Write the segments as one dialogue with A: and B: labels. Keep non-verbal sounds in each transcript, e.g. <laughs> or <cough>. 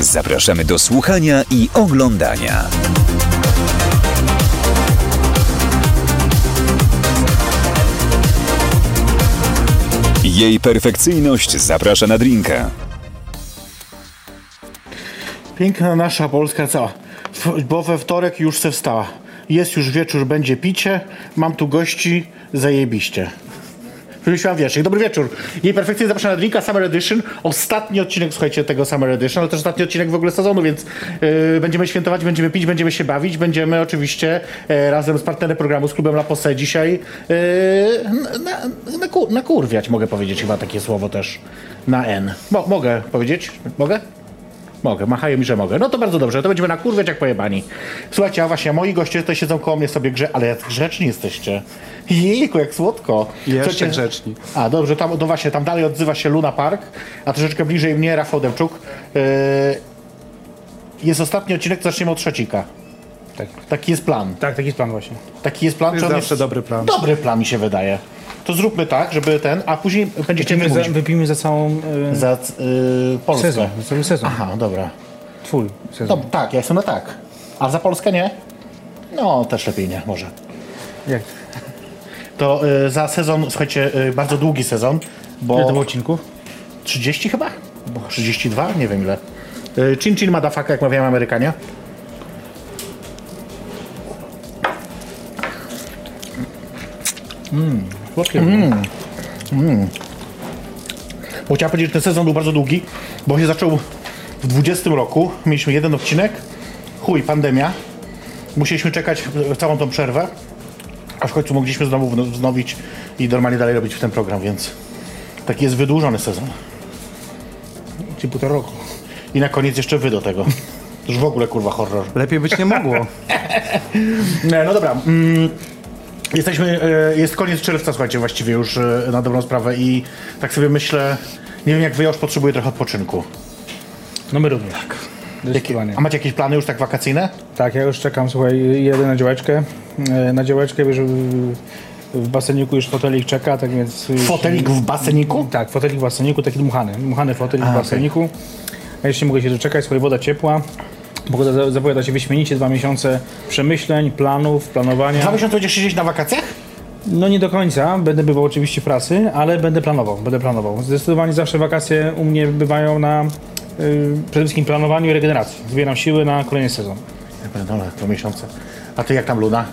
A: zapraszamy do słuchania i oglądania. Jej perfekcyjność zaprasza na drinka.
B: Piękna nasza Polska? W- Bo we wtorek już se wstała. Jest już wieczór, będzie picie. Mam tu gości, zajebiście. Wymyśliłam wierszyk. Dobry wieczór. Jej perfekcyjnie zapraszam na drinka Summer Edition. Ostatni odcinek, słuchajcie, tego Summer Edition, ale też ostatni odcinek w ogóle sezonu, więc yy, będziemy świętować, będziemy pić, będziemy się bawić, będziemy oczywiście e, razem z partnerem programu, z klubem La Posse dzisiaj yy, na, na, ku- nakurwiać, mogę powiedzieć chyba takie słowo też na N. Mo, mogę powiedzieć? Mogę? Mogę, machają mi, że mogę. No to bardzo dobrze, to będziemy nakurwiać jak pojebani. Słuchajcie, a właśnie moi goście tutaj siedzą koło mnie sobie grze, ale jak grzeczni jesteście. Jejku, jak słodko.
C: Jeszcze
B: Słuchajcie-
C: grzeczni.
B: A, dobrze, tam, no właśnie, tam dalej odzywa się Luna Park, a troszeczkę bliżej mnie Rafał Demczuk. Yy, jest ostatni odcinek, to zaczniemy od trzecika.
D: Tak.
B: Taki jest plan.
D: Tak, taki jest plan właśnie.
B: Taki jest plan.
C: To jest
B: czy on
C: zawsze dobry plan.
B: Dobry plan mi się wydaje. To zróbmy tak, żeby ten, a później będziecie
D: Wypijmy za,
B: mówić
D: wypijmy za całą y,
B: za yy, Polskę.
D: sezon, za cały sezon.
B: Aha, dobra.
D: Twój
B: No
D: sezon.
B: tak, ja jestem na tak. A za Polskę nie? No, też lepiej nie, może.
D: Jak?
B: To y, za sezon, słuchajcie, y, bardzo długi sezon, bo...
D: Ile to było odcinków?
B: 30 chyba? Bo 32? Nie wiem ile. Y, Chin chin motherfucker, jak mawiają Amerykanie.
D: Słodkie.
B: Bo chciałem powiedzieć, że ten sezon był bardzo długi, bo się zaczął w 20 roku. Mieliśmy jeden odcinek. Chuj, pandemia. Musieliśmy czekać całą tą przerwę, aż w końcu mogliśmy znowu wznowić i normalnie dalej robić w ten program, więc taki jest wydłużony sezon.
D: Czyli półtora roku.
B: I na koniec jeszcze wy do tego. To już w ogóle kurwa horror.
C: Lepiej być nie mogło. <laughs>
B: No dobra. Mm, jesteśmy, e, jest koniec czerwca, słuchajcie, właściwie już e, na dobrą sprawę i tak sobie myślę, nie wiem jak wy, ja już potrzebuję trochę odpoczynku.
D: No my również. Tak. Zdecydowanie.
B: A macie jakieś plany już tak wakacyjne?
D: Tak, ja już czekam, słuchaj, jedę na działeczkę. E, Na działeczkę, wiesz, w- w baseniku już fotelik czeka, tak więc...
B: Fotelik w baseniku?
D: Tak, fotelik w baseniku, taki dmuchany. Dmuchany fotelik
B: A,
D: w baseniku. A jeszcze nie mogę się doczekać, słuchaj, woda ciepła. Za- zapowiada się wyśmienicie, dwa miesiące przemyśleń, planów, planowania.
B: Dwa miesiące będziesz siedzieć na wakacjach?
D: No nie do końca, będę bywał oczywiście w pracy, ale będę planował, będę planował. Zdecydowanie zawsze wakacje u mnie bywają na y, przede wszystkim planowaniu i regeneracji. Zbieram siły na kolejny sezon.
B: Pierdolę, dwa miesiące. A ty jak tam Luna?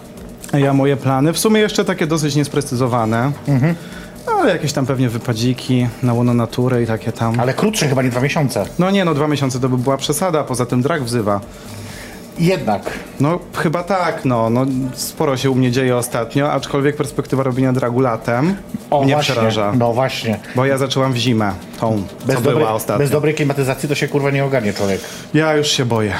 C: Ja moje plany, w sumie jeszcze takie dosyć niesprecyzowane. Ale jakieś tam pewnie wypadziki na łono natury i takie tam.
B: Ale krótsze chyba nie dwa miesiące.
C: No nie no, dwa miesiące to by była przesada, poza tym drak wzywa.
B: Jednak.
C: No chyba tak, no, no sporo się u mnie dzieje ostatnio, aczkolwiek perspektywa robienia dragu latem mnie
B: właśnie.
C: przeraża.
B: No właśnie.
C: Bo ja zaczęłam w zimę, tą,
B: Bez,
C: co
B: dobrej-
C: była ostatnio.
B: bez dobrej klimatyzacji to się kurwa nie ogarnie człowiek.
C: Ja już się boję.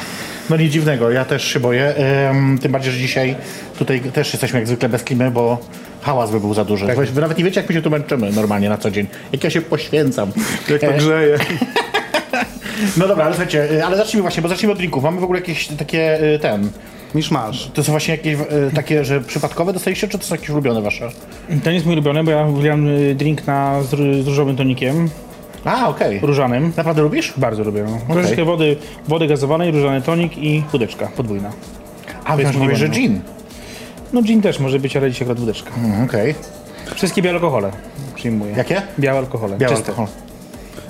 B: No nic dziwnego, ja też się boję. Em, tym bardziej, że dzisiaj tutaj też jesteśmy jak zwykle bez klimy, bo hałas by był za duży. Wy nawet nie wiecie, jak my się tu męczymy normalnie na co dzień. Jak ja się poświęcam.
C: Jak to
B: E,
C: grzeje. <laughs>
B: No dobra, ale słuchajcie, y, ale zacznijmy właśnie, bo zacznijmy od drinków. Mamy w ogóle jakieś takie, y, ten,
C: Misz masz.
B: to są właśnie jakieś takie, że przypadkowe dostaliście, czy to są jakieś ulubione wasze?
D: Ten jest mój ulubiony, bo ja wybrałem drink na, z, z różowym tonikiem,
B: A, okej.
D: różanym.
B: Naprawdę lubisz?
D: Bardzo lubię. No. Troszeczkę wody, wody gazowanej, różany tonik i wódeczka podwójna.
B: A,
D: jest
B: myślałem, że gin.
D: No gin też może być, ale dzisiaj akurat wódeczka.
B: Mm, Okej.
D: Wszystkie białe alkohole przyjmuję.
B: Jakie?
D: Białe alkohole.
B: Biały
D: czyste.
B: alkohol.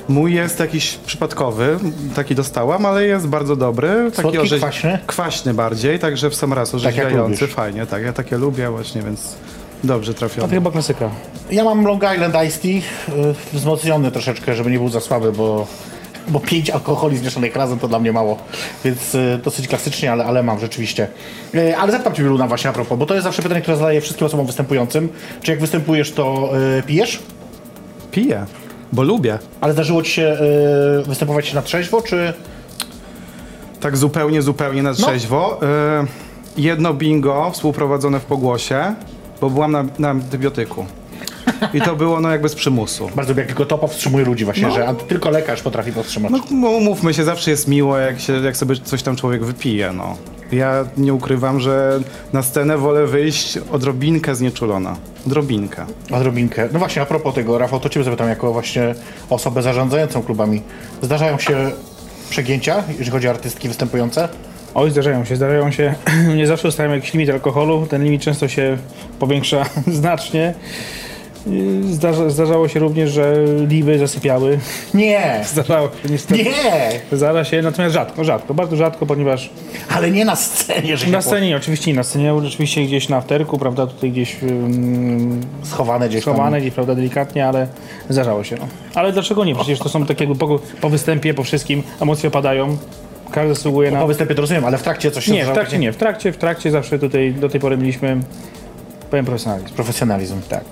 C: Mój jest jakiś przypadkowy, taki dostałam, ale jest bardzo dobry. Taki
B: Słodki, kwaśny?
C: Kwaśny bardziej, także w sam raz
B: Tak jak
C: orzeźwiający,
B: lubisz.
C: fajnie, tak, ja takie lubię właśnie, więc dobrze
D: A to
C: trafiony.
D: chyba klasyka.
B: Ja mam Long Island Iced Tea, y, wzmocniony troszeczkę, żeby nie był za słaby, bo, bo pięć alkoholi zmieszanych razem to dla mnie mało. Więc y, dosyć klasycznie, ale, ale mam rzeczywiście. Y, ale zapytam Cię, Luna, właśnie a propos, bo to jest zawsze pytanie, które zadaję wszystkim osobom występującym. Czy jak występujesz, to y, pijesz?
C: Piję, bo lubię.
B: Ale zdarzyło Ci się występować na trzeźwo, czy...
C: Tak zupełnie, zupełnie na trzeźwo. E, jedno bingo współprowadzone w pogłosie, bo byłam na, na antybiotyku. I to było no jakby z przymusu.
B: Bardzo lubię, jak tylko to powstrzymuje ludzi właśnie, że anty- tylko lekarz potrafi powstrzymać.
C: No no, umówmy się, zawsze jest miło, jak, się, jak sobie coś tam człowiek wypije, no. Ja nie ukrywam, że na scenę wolę wyjść odrobinkę znieczulona. Odrobinkę.
B: Odrobinkę. No właśnie, a propos tego, Rafał, to ciebie zapytam jako właśnie osobę zarządzającą klubami. Zdarzają się przegięcia, jeżeli chodzi o artystki występujące?
D: Oj, zdarzają się, zdarzają się. <clears throat> Nie zawsze ustawiam jakiś limit alkoholu. Ten limit często się powiększa <laughs> znacznie. Yy, Zdarza, zdarzało się również, że liby zasypiały. <laughs>
B: Nie! <laughs>
D: Zdarzało się niestety.
B: Nie!
D: Zdarza się, natomiast rzadko, rzadko, bardzo rzadko, ponieważ
B: Ale nie na scenie, że
D: na scenie, oczywiście nie na scenie, oczywiście gdzieś na afterku, prawda, tutaj gdzieś
B: po- schowane gdzieś tam.
D: schowane, gdzieś, prawda, delikatnie, ale zdarzało się, no. Ale dlaczego nie? Przecież to są tak jakby po, po występie, po wszystkim, emocje opadają, każdy zasługuje na...
B: Po występie to rozumiem, ale w trakcie coś się
D: Nie, w trakcie
B: takie-
D: nie, w trakcie, w trakcie zawsze tutaj do tej pory mieliśmy pełen profesjonalizm.
B: Profesjonalizm. Tak.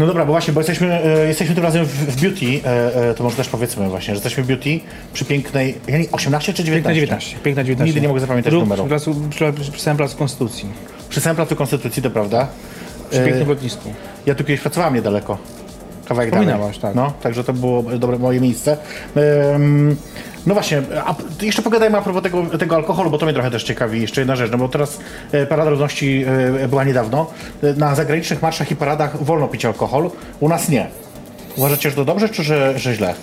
B: No dobra, bo właśnie, bo jesteśmy, e, jesteśmy tym razem w, w beauty, e, e, to może też powiedzmy właśnie, że jesteśmy w beauty przy pięknej, ja nie, 18 czy 19?
D: Piękna 19, piękna 19.
B: Nigdy nie mogę zapamiętać numeru.
D: Przy, placu, przy, przy samym placu Konstytucji,
B: Przy samym placu Konstytucji, to prawda.
D: przy
B: E,
D: pięknym lotnisku.
B: Ja tu kiedyś pracowałem niedaleko. Kawałek
D: Wspominałaś,
B: dalej.
D: tak.
B: No, także to było dobre moje miejsce. Ym, no właśnie, a jeszcze pogadajmy a propos tego, tego alkoholu, bo to mnie trochę też ciekawi. Jeszcze jedna rzecz, no bo teraz e, Parada Równości e, była niedawno. E, Na zagranicznych marszach i paradach wolno pić alkohol, u nas nie. Uważacie, że to dobrze, czy że, że źle?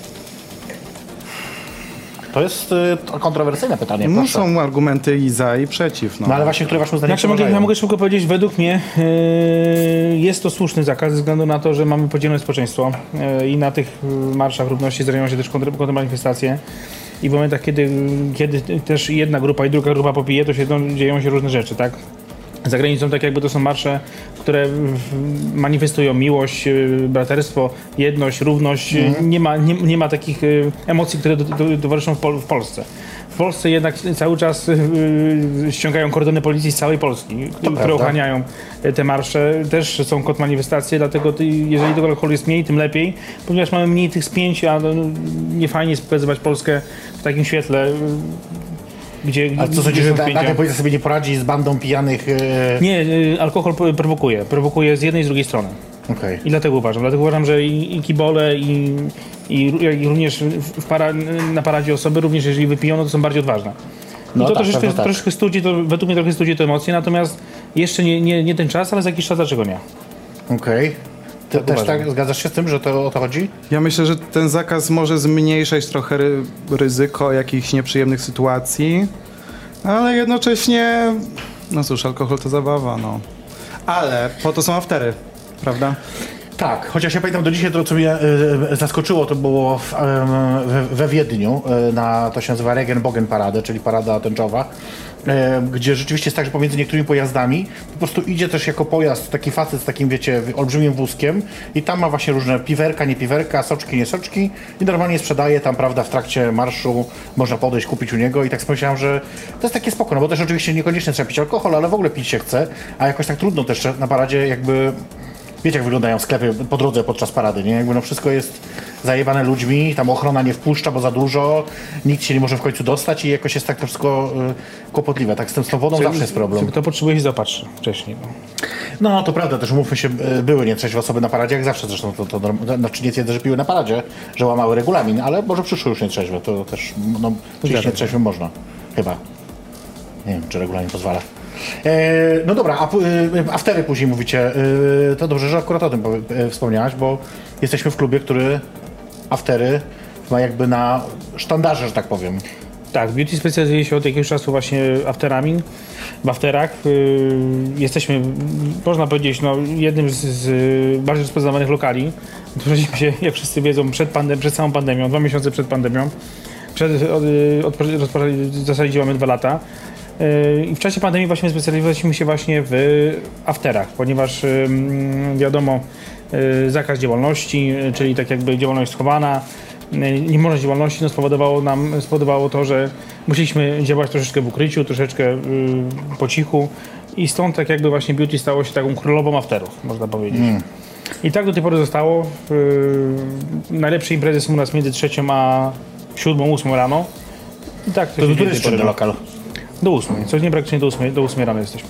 B: To jest to kontrowersyjne pytanie,
C: No
B: proszę.
C: są argumenty i za i przeciw, no.
B: No ale właśnie, które waszym zdaniem
D: Znaczy, mogę, ja mogę szybko powiedzieć, według mnie yy, jest to słuszny zakaz ze względu na to, że mamy podzielone społeczeństwo yy, i na tych marszach równości zdarzają się też kontr- kontrmanifestacje i w momentach, kiedy, kiedy też jedna grupa i druga grupa popije, to się no, dzieją się różne rzeczy, tak? Za granicą tak jakby to są marsze, które manifestują miłość, yy, braterstwo, jedność, równość. Yy, Nie, ma, nie, nie ma takich yy, emocji, które do, do, towarzyszą w, Pol- w Polsce. W Polsce jednak cały czas yy, ściągają kordony policji z całej Polski, które
B: prawda.
D: ochraniają e, te marsze. Też są kontrmanifestacje, dlatego ty, jeżeli tego alkoholu jest mniej, tym lepiej, ponieważ mamy mniej tych spięć, a no, nie fajnie jest pokazywać Polskę w takim świetle, gdzie,
B: A co sądzisz, że nagle policja sobie nie poradzi z bandą pijanych... e,
D: Nie, y, alkohol pro- prowokuje. Prowokuje z jednej i z drugiej strony.
B: Okej.
D: I dlatego uważam. Dlatego uważam, że i, i kibole, i, i, i również para, na paradzie osoby, również jeżeli wypiją, no to są bardziej odważne. I
B: No
D: to
B: tak,
D: troszeczkę,
B: tak.
D: troszeczkę studzi, to według mnie trochę studzi to emocje, natomiast jeszcze nie, nie, nie ten czas, ale za jakiś czas dlaczego nie?
B: Okej. Ty też
D: uważam.
B: tak zgadzasz się z tym, że to o to chodzi?
C: Ja myślę, że ten zakaz może zmniejszać trochę ry ryzyko jakichś nieprzyjemnych sytuacji, ale jednocześnie, no cóż, alkohol to zabawa, no. Ale po to są aftery, prawda?
B: Tak, chociaż ja pamiętam do dzisiaj to, co mnie e, zaskoczyło, to było w, em, we, we Wiedniu, e, na, to się nazywa Regenbogen Parade, czyli parada tęczowa, gdzie rzeczywiście jest tak, że pomiędzy niektórymi pojazdami po prostu idzie też jako pojazd taki facet z takim, wiecie, olbrzymim wózkiem i tam ma właśnie różne piwerka, nie piwerka, soczki, nie soczki i normalnie sprzedaje tam, prawda, w trakcie marszu można podejść, kupić u niego i tak pomyślałem, że to jest takie spoko, no bo też oczywiście niekoniecznie trzeba pić alkohol, ale w ogóle pić się chce, a jakoś tak trudno też na paradzie jakby Wiecie, jak wyglądają sklepy po drodze podczas parady, nie? Jakby no wszystko jest zajebane ludźmi, tam ochrona nie wpuszcza, bo za dużo, nikt się nie może w końcu dostać i jakoś jest tak to wszystko y, kłopotliwe. Tak z tym z tą wodą zawsze jest problem.
D: Kto potrzebuje się zaopatrzy wcześniej. No.
B: No, to prawda, też umówmy się, y, były nietrzeźwe osoby na paradzie, jak zawsze zresztą, to, to, norm- znaczy nie twierdzę, że piły na paradzie, że łamały regulamin, ale może przyszły już nietrzeźwe, to też, no, przyjść nietrzeźwym można, chyba. Nie wiem, czy regulamin pozwala. E, no dobra, a, y, aftery później mówicie. Y, to dobrze, że akurat o tym e, wspomniałaś, bo jesteśmy w klubie, który aftery ma jakby na sztandarze, że tak powiem.
D: Tak, beauty specjalizuje się od jakiegoś czasu właśnie afterami, w afterach. Yy, jesteśmy, można powiedzieć, no, jednym z, z bardziej rozpoznawanych lokali. Otworzyliśmy się, jak wszyscy wiedzą, przed, pandem- przed samą pandemią, dwa miesiące przed pandemią. Przed, od, od, w zasadzie działamy dwa lata. Yy, I w czasie pandemii właśnie specjalizowaliśmy się właśnie w afterach, ponieważ wiadomo, yy, zakaz działalności, yy, czyli tak jakby działalność schowana, niemożność działalności no, spowodowało nam spowodowało to, że musieliśmy działać troszeczkę w ukryciu, troszeczkę yy, po cichu i stąd tak jakby właśnie beauty stało się taką królową afterów, można powiedzieć. I tak do tej pory zostało. Yy, najlepsze imprezy są u nas między trzecią a siódmą, ósmą rano. I tak to,
B: To jest
D: tej pory
B: czynny
D: roku.
B: lokal?
D: Do ósmej. Coś nie praktycznie do ósmej, do ósmej rano jesteśmy.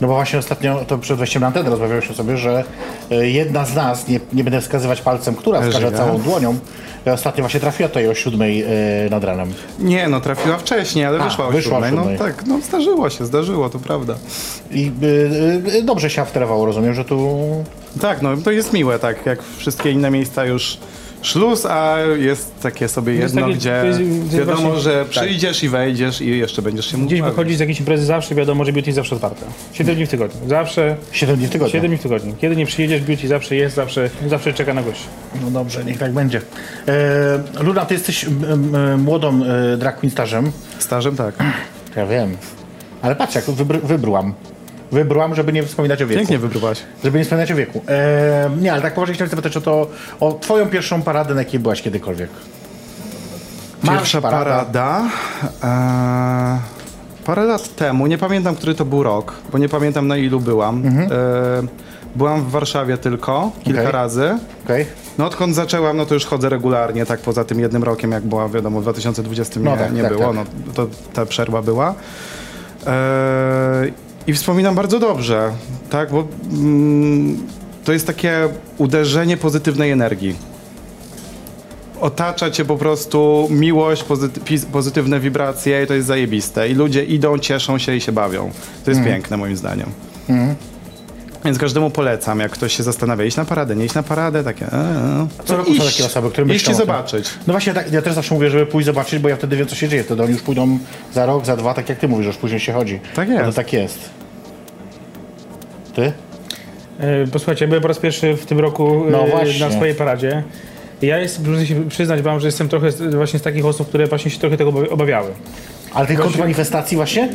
B: No bo właśnie ostatnio, to przed wejściem na antenę rozmawialiśmy sobie, że e, jedna z nas, nie, nie będę wskazywać palcem, która wskaże
C: Żyga.
B: całą dłonią, e, ostatnio właśnie trafiła tutaj o siódmej e, nad ranem.
C: Nie, no trafiła wcześniej, ale
B: A,
C: wyszła o
B: wyszła o
C: siódmej. No tak, no zdarzyło się, zdarzyło, to prawda.
B: I e, e, dobrze się afterowało, rozumiem, że tu...
C: Tak, no to jest miłe, tak jak wszystkie inne miejsca już szluz, a jest takie sobie
D: jest
C: jedno,
D: takie-
C: gdzie
D: jest- jest
C: wiadomo,
D: właśnie-
C: że
D: tak.
C: przyjdziesz i wejdziesz i jeszcze będziesz się mógł
D: Gdzieś wychodzić z jakiejś imprezy zawsze wiadomo, że beauty jest zawsze otwarte. 7 dni w tygodniu. Zawsze
B: Siedem dni w tygodniu.
D: 7 dni w tygodniu. Kiedy nie przyjedziesz, beauty zawsze jest, zawsze, zawsze czeka na gości.
B: No dobrze, niech tak będzie. E, Luna, ty jesteś m, m, młodą e, drag queen stażem.
C: Stażem tak.
B: Ja wiem. Ale patrz, jak wybr- wybrułam. Wybrułam, żeby nie wspominać o wieku.
C: Pięknie wybrywaś.
B: Żeby nie wspominać o wieku. E, nie, ale tak poważnie chciałem zapytać o to, o twoją pierwszą paradę, na jakiej byłaś kiedykolwiek. Marsz,
C: Pierwsza parada. E, parę lat temu, nie pamiętam, który to był rok, bo nie pamiętam na ilu byłam. E, byłam w Warszawie tylko, kilka
B: Okej.
C: razy.
B: Okej.
C: No odkąd zaczęłam, no to już chodzę regularnie, tak poza tym jednym rokiem, jak była, wiadomo, w 2020
B: No
C: nie,
B: tak,
C: nie
B: tak,
C: było,
B: tak.
C: no to ta przerwa była. E, I wspominam bardzo dobrze, tak, bo mm, to jest takie uderzenie pozytywnej energii. Otacza cię po prostu miłość, pozyty- pozytywne wibracje i to jest zajebiste. I ludzie idą, cieszą się i się bawią. To jest piękne moim zdaniem. Więc każdemu polecam, jak ktoś się zastanawia, iść na paradę, nie iść na paradę, takie... E, e.
B: Co roku są takie osoby, które
C: Iść
B: myślą
C: i
B: o tym.
C: zobaczyć.
B: No właśnie, tak, ja też zawsze mówię, żeby pójść zobaczyć, bo ja wtedy wiem, co się dzieje. Wtedy oni już pójdą za rok, za dwa, tak jak ty mówisz, że już później się chodzi.
C: Tak
B: No
C: jest.
B: to tak jest. Ty?
D: E, Posłuchajcie, ja byłem po raz pierwszy w tym roku e,
B: No
D: na swojej paradzie. Ja jest, muszę się przyznać wam, że jestem trochę z- właśnie z takich osób, które właśnie się trochę tego obawi- obawiały.
B: Ale tych kontrmanifestacji właśnie?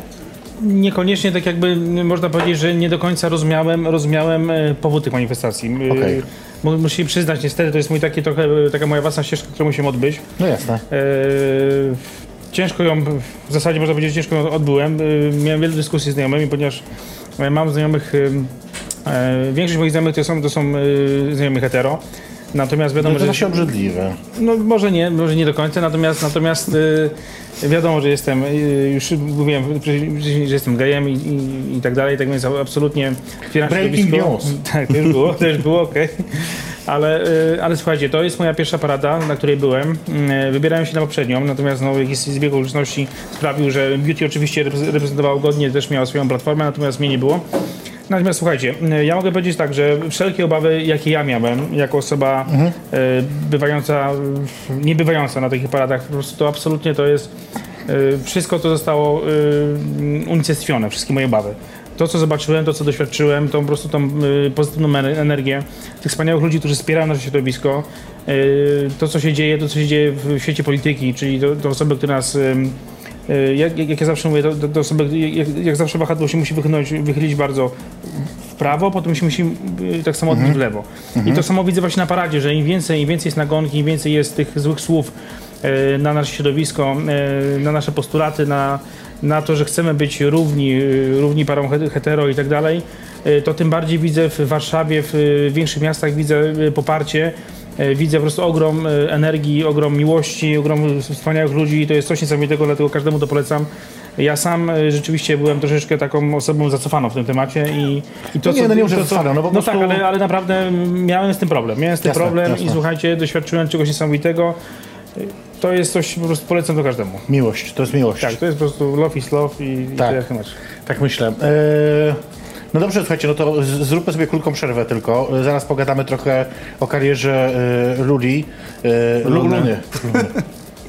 D: Niekoniecznie tak jakby można powiedzieć, że nie do końca rozumiałem, rozumiałem e, powód tych manifestacji. E,
B: Okej.
D: mu- Muszę się przyznać, niestety to jest mój taki trochę, e, taka moja własna ścieżka, którą musimy odbyć.
B: No jasne.
D: Ciężko ją, w zasadzie można powiedzieć, ciężko ją odbyłem. Miałem wiele dyskusji z znajomymi, ponieważ mam znajomych, większość moich znajomych to są, to są znajomi hetero. Natomiast wiadomo,
B: No to
D: że...
B: się obrzydliwe.
D: No może nie, może nie do końca, natomiast, natomiast y, wiadomo, że jestem, y, już mówiłem wcześniej, że jestem gejem i, i, i tak dalej, tak więc absolutnie otwieram
B: Breaking
D: środowisko.
B: news.
D: Tak, to już było, to już było, okej. Ale, y, ale słuchajcie, to jest moja pierwsza parada, na której byłem. Y, Wybierałem się na poprzednią, natomiast no, jakiś zbieg okoliczności sprawił, że Beauty oczywiście repre- reprezentowało godnie, też miała swoją platformę, natomiast mnie nie było. Natomiast słuchajcie, y, ja mogę powiedzieć tak, że wszelkie obawy, jakie ja miałem, jako osoba y, bywająca, nie bywająca na takich paradach, po prostu to absolutnie to jest, y, wszystko to zostało unicestwione, wszystkie moje obawy. To, co zobaczyłem, to, co doświadczyłem, tą po prostu tą y, pozytywną ener- energię tych wspaniałych ludzi, którzy wspierają nasze środowisko, y, to, co się dzieje, to, co się dzieje w świecie polityki, czyli to, to osoby, które nas Y, Jak, jak, jak ja zawsze mówię, to osoby, jak, jak zawsze wahadło się musi wychylić, wychylić bardzo w prawo, potem się musi y, tak samo odbić w lewo. I to samo widzę właśnie na paradzie, że im więcej, im więcej jest nagonki, im więcej jest tych złych słów y, na nasze środowisko, y, na nasze postulaty, na, na to, że chcemy być równi, y, równi parom he- hetero i tak dalej, y, to tym bardziej widzę w Warszawie, w y, większych miastach widzę y, poparcie E, Widzę po prostu ogrom e, energii, ogrom miłości, ogrom wspaniałych ludzi i to jest coś niesamowitego, dlatego każdemu to polecam. Ja sam e, rzeczywiście byłem troszeczkę taką osobą zacofaną w tym temacie i, i to,
B: No nie,
D: co-
B: no nie muszę
D: to, co-
B: no po
D: no
B: prostu-
D: tak, ale, ale naprawdę miałem z tym problem. Miałem z tym
B: Jasne,
D: problem
B: jasne.
D: i słuchajcie, doświadczyłem czegoś niesamowitego. E, To jest coś, po prostu polecam to każdemu.
B: Miłość, to jest miłość.
D: Tak, to jest po prostu love is love i,
B: Tak.
D: i masz.
B: Tak myślę. E, No dobrze, słuchajcie, no to zróbmy sobie krótką przerwę tylko. Zaraz pogadamy trochę o karierze e, Luli. Lu-
C: Luny.
B: Luny.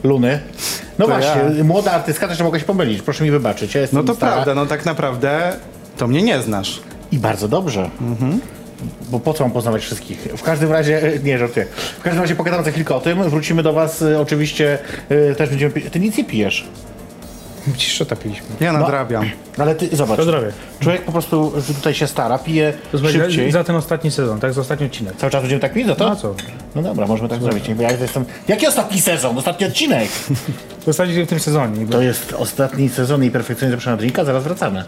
B: Luny. No
C: To
B: właśnie,
C: ja.
B: młoda artystka, też mogę się pomylić, proszę mi wybaczyć. Ja
C: No to
B: stara.
C: prawda, no tak naprawdę to mnie nie znasz.
B: I bardzo dobrze. Bo po co mam poznawać wszystkich? W każdym razie, e, nie żartuję. W każdym razie pogadamy za chwilkę o tym. Wrócimy do was e, oczywiście, e, też będziemy... Ty nic nie pijesz.
D: Ci szota piliśmy.
C: Ja nadrabiam.
B: Ale ty, zobacz.
D: Zdrowie.
B: Człowiek po prostu tutaj się stara, pije
D: To
B: szybciej.
D: za ten ostatni sezon, tak? Za ostatni odcinek.
B: Cały czas będziemy tak pić za to?
D: No co?
B: No dobra, możemy tak zrobić. Bo ja jestem... Jaki ostatni sezon? Ostatni odcinek?
D: W zasadzie w tym sezonie.
B: To jest ostatni sezon i perfekcyjnie zapraszana drinka, zaraz wracamy.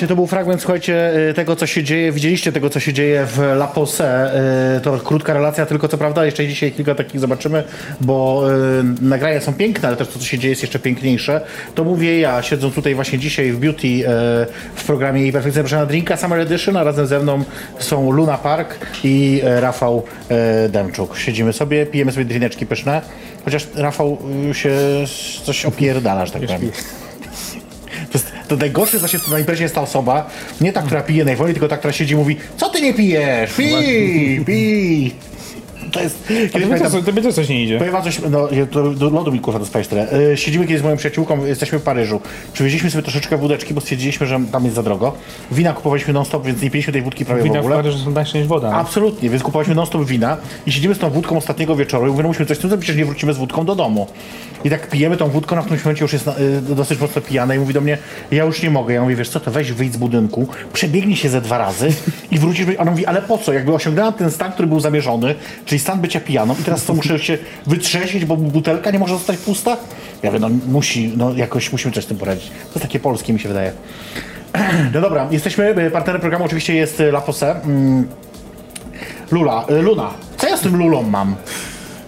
B: Właśnie, to był fragment, słuchajcie, y, tego, co się dzieje. Widzieliście tego, co się dzieje w La Pose. Y, To krótka relacja, tylko co prawda, jeszcze dzisiaj kilka takich zobaczymy, bo y, nagrania są piękne, ale też to, co się dzieje, jest jeszcze piękniejsze. To mówię ja, siedząc tutaj właśnie dzisiaj w Beauty w programie jej perfekcja proszona drinka Summer Edition, a razem ze mną są Luna Park i Rafał Demczuk. Siedzimy sobie, pijemy sobie drineczki pyszne, chociaż Rafał się coś opierdala, że tak powiem. To, najgorsze zaś jest na imprezie jest ta osoba, nie ta, która pije najwolniej, tylko ta, która siedzi i mówi, co ty nie pijesz? Pij, pij. To jest... Kiedyś
D: Tobie
B: pamiętam,
D: tobie też coś nie idzie.
B: Powiem wam coś, no to, do lodu mi kurwa dostałeś tyle. E, siedzimy kiedyś z moją przyjaciółką, jesteśmy w Paryżu. Przywieźliśmy sobie troszeczkę wódeczki, bo stwierdziliśmy, że tam jest za drogo. Wina kupowaliśmy non-stop, więc nie piliśmy tej wódki prawie w
D: Widać,
B: ogóle.
D: że są tańsze niż woda. no.
B: Absolutnie, więc kupowaliśmy non-stop wina i siedzimy z tą wódką ostatniego wieczoru i mówimy, musimy coś z tym zrobić, przecież nie wrócimy z wódką do domu. I tak pijemy tą wódką, na którymś momencie już jest y, dosyć mocno pijana i mówi do mnie, ja już nie mogę. Ja mówię, wiesz co, to weź wyjdź z budynku, przebiegnij się ze dwa razy i wrócisz. Ona mówi, ale po co? Jakby osiągnęłam ten stan, który był zamierzony, czyli stan bycia pijaną i teraz to muszę się wytrzesić, bo butelka nie może zostać pusta? Ja mówię, no musi, no jakoś musimy coś z tym poradzić. To jest takie polskie mi się wydaje. <clears throat> No dobra, jesteśmy, y, partnerem programu oczywiście jest y, La Pose. Mm. Lula, y, Luna, co ja z tym Lulą mam?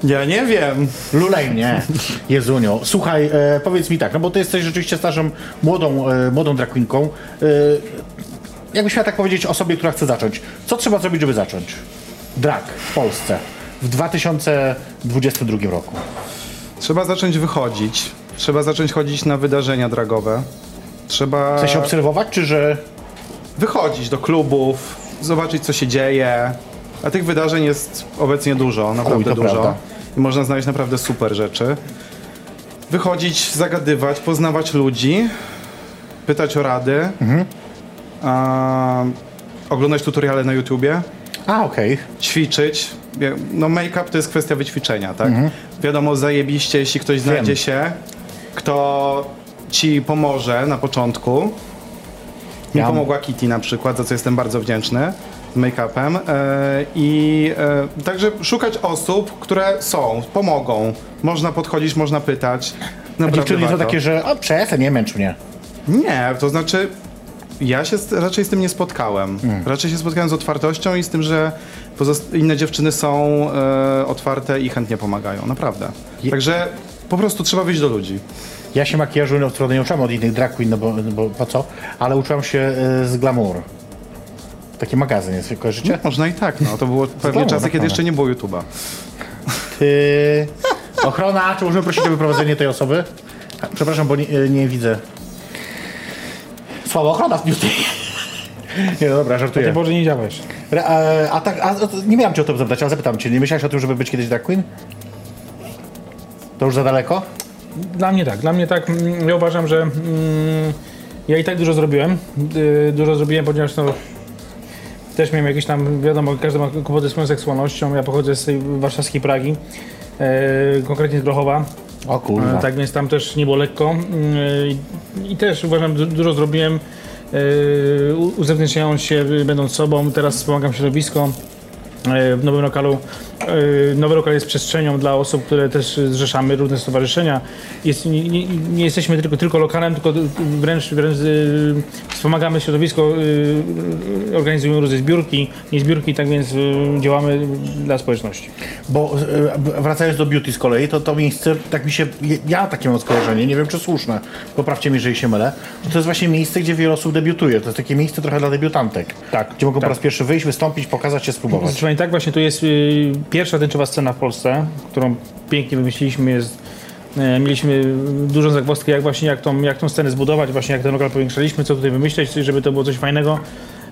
C: Ja nie wiem.
B: Lulej mnie, Jezuniu. Słuchaj, e, powiedz mi tak, no bo ty jesteś rzeczywiście starszą, młodą, e, młodą drag queenką. E, jakbyś miała tak powiedzieć osobie, która chce zacząć. Co trzeba zrobić, żeby zacząć? Drag w Polsce w 2022 roku.
C: Trzeba zacząć wychodzić. Trzeba zacząć chodzić na wydarzenia dragowe. Trzeba
B: Chce się obserwować, czy że...
C: wychodzić do klubów, zobaczyć co się dzieje. A tych wydarzeń jest obecnie dużo, naprawdę dużo.
B: prawda.
C: I można znaleźć naprawdę super rzeczy. Wychodzić, zagadywać, poznawać ludzi, pytać o rady,
B: Mhm.
C: a, oglądać tutoriale na YouTubie,
B: A, okej.
C: ćwiczyć. No make-up to jest kwestia wyćwiczenia, tak? Wiadomo, zajebiście, jeśli ktoś znajdzie się, kto ci pomoże na początku. Mi
B: Ja-
C: pomogła Kitty na przykład, za co jestem bardzo wdzięczny z make-upem. E, I e, także szukać osób, które są, pomogą. Można podchodzić, można pytać.
B: A
C: Naprawdę
B: dziewczyny są takie, że o, przestań, nie męcz mnie.
C: Nie, to znaczy ja się z, raczej z tym nie spotkałem.
B: Hmm.
C: Raczej się spotkałem z otwartością i z tym, że inne dziewczyny są e, otwarte i chętnie pomagają, naprawdę.
B: Je-
C: Także po prostu trzeba wyjść do ludzi.
B: Ja się makijażu no, nie uczyłam od innych drag queen, no bo, no bo po co? Ale uczyłam się e, z Glamour. Taki magazyn jest, kojarzycie?
C: Można i tak, no. To było pewnie
B: Znowu,
C: czasy, kiedy jeszcze nie było YouTube'a.
B: Ty... Ochrona, czy możemy prosić o wyprowadzenie tej osoby? Przepraszam, bo nie, nie widzę. Słaba ochrona w beauty. Nie, no dobra,
D: Ty
B: żartuję.
D: Boże nie działasz.
B: Re- A, a, tak, a, a, nie miałem cię o to zapytać, ale zapytam cię. Nie myślałeś o tym, żeby być kiedyś drag queen? To już za daleko?
D: Dla mnie tak, dla mnie tak. mm, Ja uważam, że mm, ja i tak dużo zrobiłem. Yy, dużo zrobiłem, ponieważ no, też miałem jakieś tam, wiadomo, każdy ma kłopoty z swoją seksualnością. Ja pochodzę z tej warszawskiej Pragi, e, konkretnie z Grochowa.
B: O kurwa.
D: E, Tak więc tam też nie było lekko. Mm, I, i też uważam, du- dużo zrobiłem. e, Uzewnętrzniając się, y, będąc sobą. Teraz wspomagam środowisko. E, W nowym lokalu, e, nowy lokal jest przestrzenią dla osób, które też zrzeszamy, różne stowarzyszenia. Jest, nie, nie, jesteśmy tylko, tylko lokalem, tylko wręcz, wręcz wspomagamy środowisko, e, organizujemy różne zbiórki, nie zbiórki, tak więc e, działamy dla społeczności.
B: Bo e, wracając do beauty z kolei, to to miejsce, tak mi się, ja takie mam skojarzenie, nie wiem czy słuszne, poprawcie mnie, jeżeli się mylę, to, to jest właśnie miejsce, gdzie wiele osób debiutuje. To jest takie miejsce trochę dla debiutantek.
D: Tak,
B: Gdzie mogą
D: tak.
B: po raz pierwszy wyjść, wystąpić, pokazać się, spróbować.
D: Zresztą tak właśnie tu jest y, pierwsza tęczowa scena w Polsce, którą pięknie wymyśliliśmy. Jest, mieliśmy dużą zagwozdkę, jak właśnie jak tą, jak tą scenę zbudować, właśnie jak ten lokal powiększaliśmy, co tutaj wymyśleć, żeby to było coś fajnego.